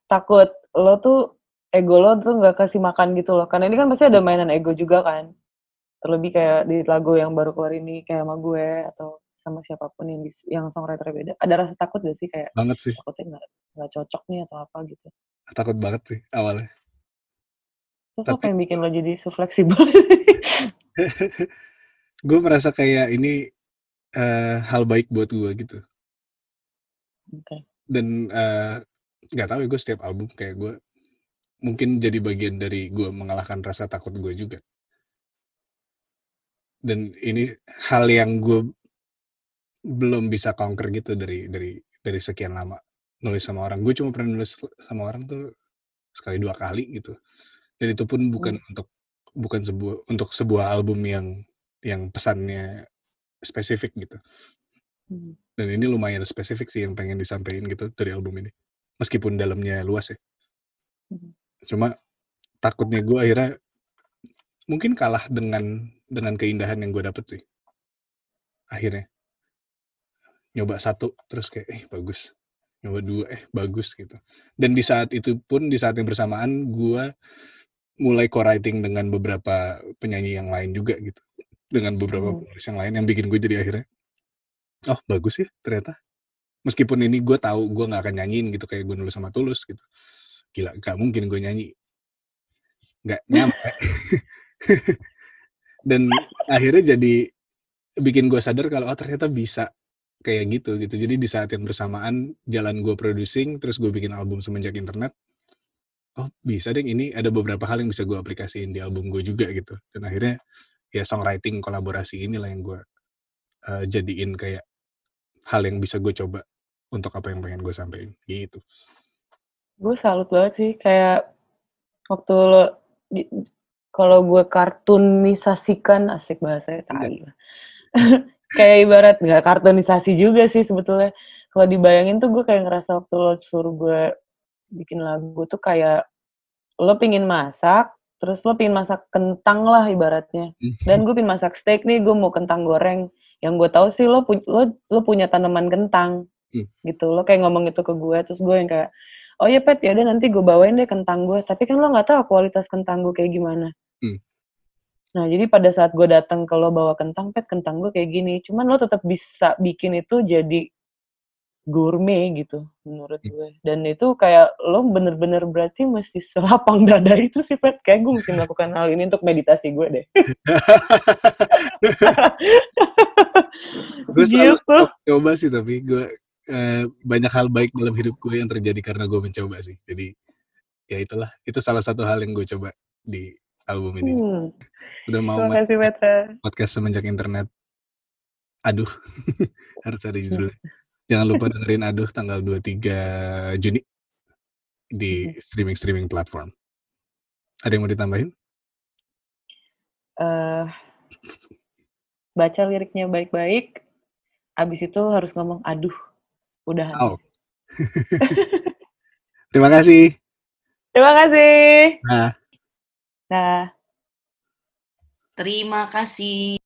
takut lo tuh ego lo tuh nggak kasih makan gitu loh karena ini kan pasti ada mainan ego juga kan terlebih kayak di lagu yang baru keluar ini kayak sama gue atau sama siapa pun yang bis- yang songwriter beda ada rasa takut gak sih kayak banget sih. takutnya nggak nggak cocok nih atau apa gitu Takut banget sih awalnya. terus apa Tapi- yang bikin lo jadi so fleksibel gue merasa kayak ini eh, hal baik buat gue gitu. Oke. dan eh, nggak tahu ya gue setiap album kayak gue mungkin jadi bagian dari gue mengalahkan rasa takut gue juga. Dan ini hal yang gue belum bisa conquer gitu dari dari dari sekian lama nulis sama orang. Gue cuma pernah nulis sama orang tuh sekali dua kali gitu. Dan itu pun bukan untuk bukan sebuah untuk sebuah album yang yang pesannya spesifik gitu. Hmm. dan ini lumayan spesifik sih yang pengen disampaikan gitu dari album ini. Meskipun dalamnya luas ya. Mhm. Cuma takutnya gue akhirnya mungkin kalah dengan dengan keindahan yang gue dapet sih. Akhirnya. Nyoba satu terus kayak eh bagus. Nyoba dua eh bagus gitu. Dan di saat itu pun di saat yang bersamaan gue mulai co-writing dengan beberapa penyanyi yang lain juga gitu. Dengan beberapa Hmm. penulis yang lain yang bikin gue jadi akhirnya oh bagus ya ternyata. Meskipun ini gue tahu gue nggak akan nyanyiin gitu kayak gue nulis sama tulus gitu gila gak mungkin gue nyanyi. Nggak nyampe. Dan akhirnya jadi bikin gue sadar kalau oh ternyata bisa kayak gitu gitu. Jadi di saat yang bersamaan jalan gue producing terus gue bikin album semenjak internet oh bisa deh ini ada beberapa hal yang bisa gue aplikasiin di album gue juga gitu. Dan akhirnya ya songwriting kolaborasi inilah yang gue uh, jadiin kayak hal yang bisa gue coba untuk apa yang pengen gue sampaikan gitu gue salut banget sih kayak waktu lo di- kalau gue kartunisasikan asik bahasanya tai lah. kayak ibarat nggak kartunisasi juga sih sebetulnya. Kalau dibayangin tuh gue kayak ngerasa waktu lo suruh gue bikin lagu tuh kayak lo pingin masak terus lo pingin masak kentang lah ibaratnya. Dan gue pingin masak steak nih gue mau kentang goreng. Yang gue tahu sih lo pu- lo lo punya tanaman kentang Hmm. gitu. Lo kayak ngomong itu ke gue terus gue yang kayak oh ya pet ya udah nanti gue bawain deh kentang gue tapi kan lo nggak tahu kualitas kentang gue kayak gimana. Hmm. nah jadi pada saat gue datang ke lo bawa kentang pet kentang gue kayak gini. Cuman lo tetap bisa bikin itu jadi gourmet gitu menurut Hmm. gue. Dan itu kayak lo bener-bener berarti mesti selapang dada itu sih pet. Kayak gue mesti melakukan hal ini untuk meditasi gue deh. Gue selalu gitu. coba sih tapi gue eh, banyak hal baik dalam hidup gue yang terjadi karena gue mencoba sih jadi ya itulah itu salah satu hal yang gue coba di album ini Hmm. udah mau Terima kasih Petra. podcast semenjak internet aduh harus ada judulnya jangan lupa dengerin aduh tanggal 23 Juni di streaming streaming platform ada yang mau ditambahin Eh, baca liriknya baik-baik. Abis itu harus ngomong aduh. Udah. oh terima kasih Terima kasih. nah Nah. Terima kasih.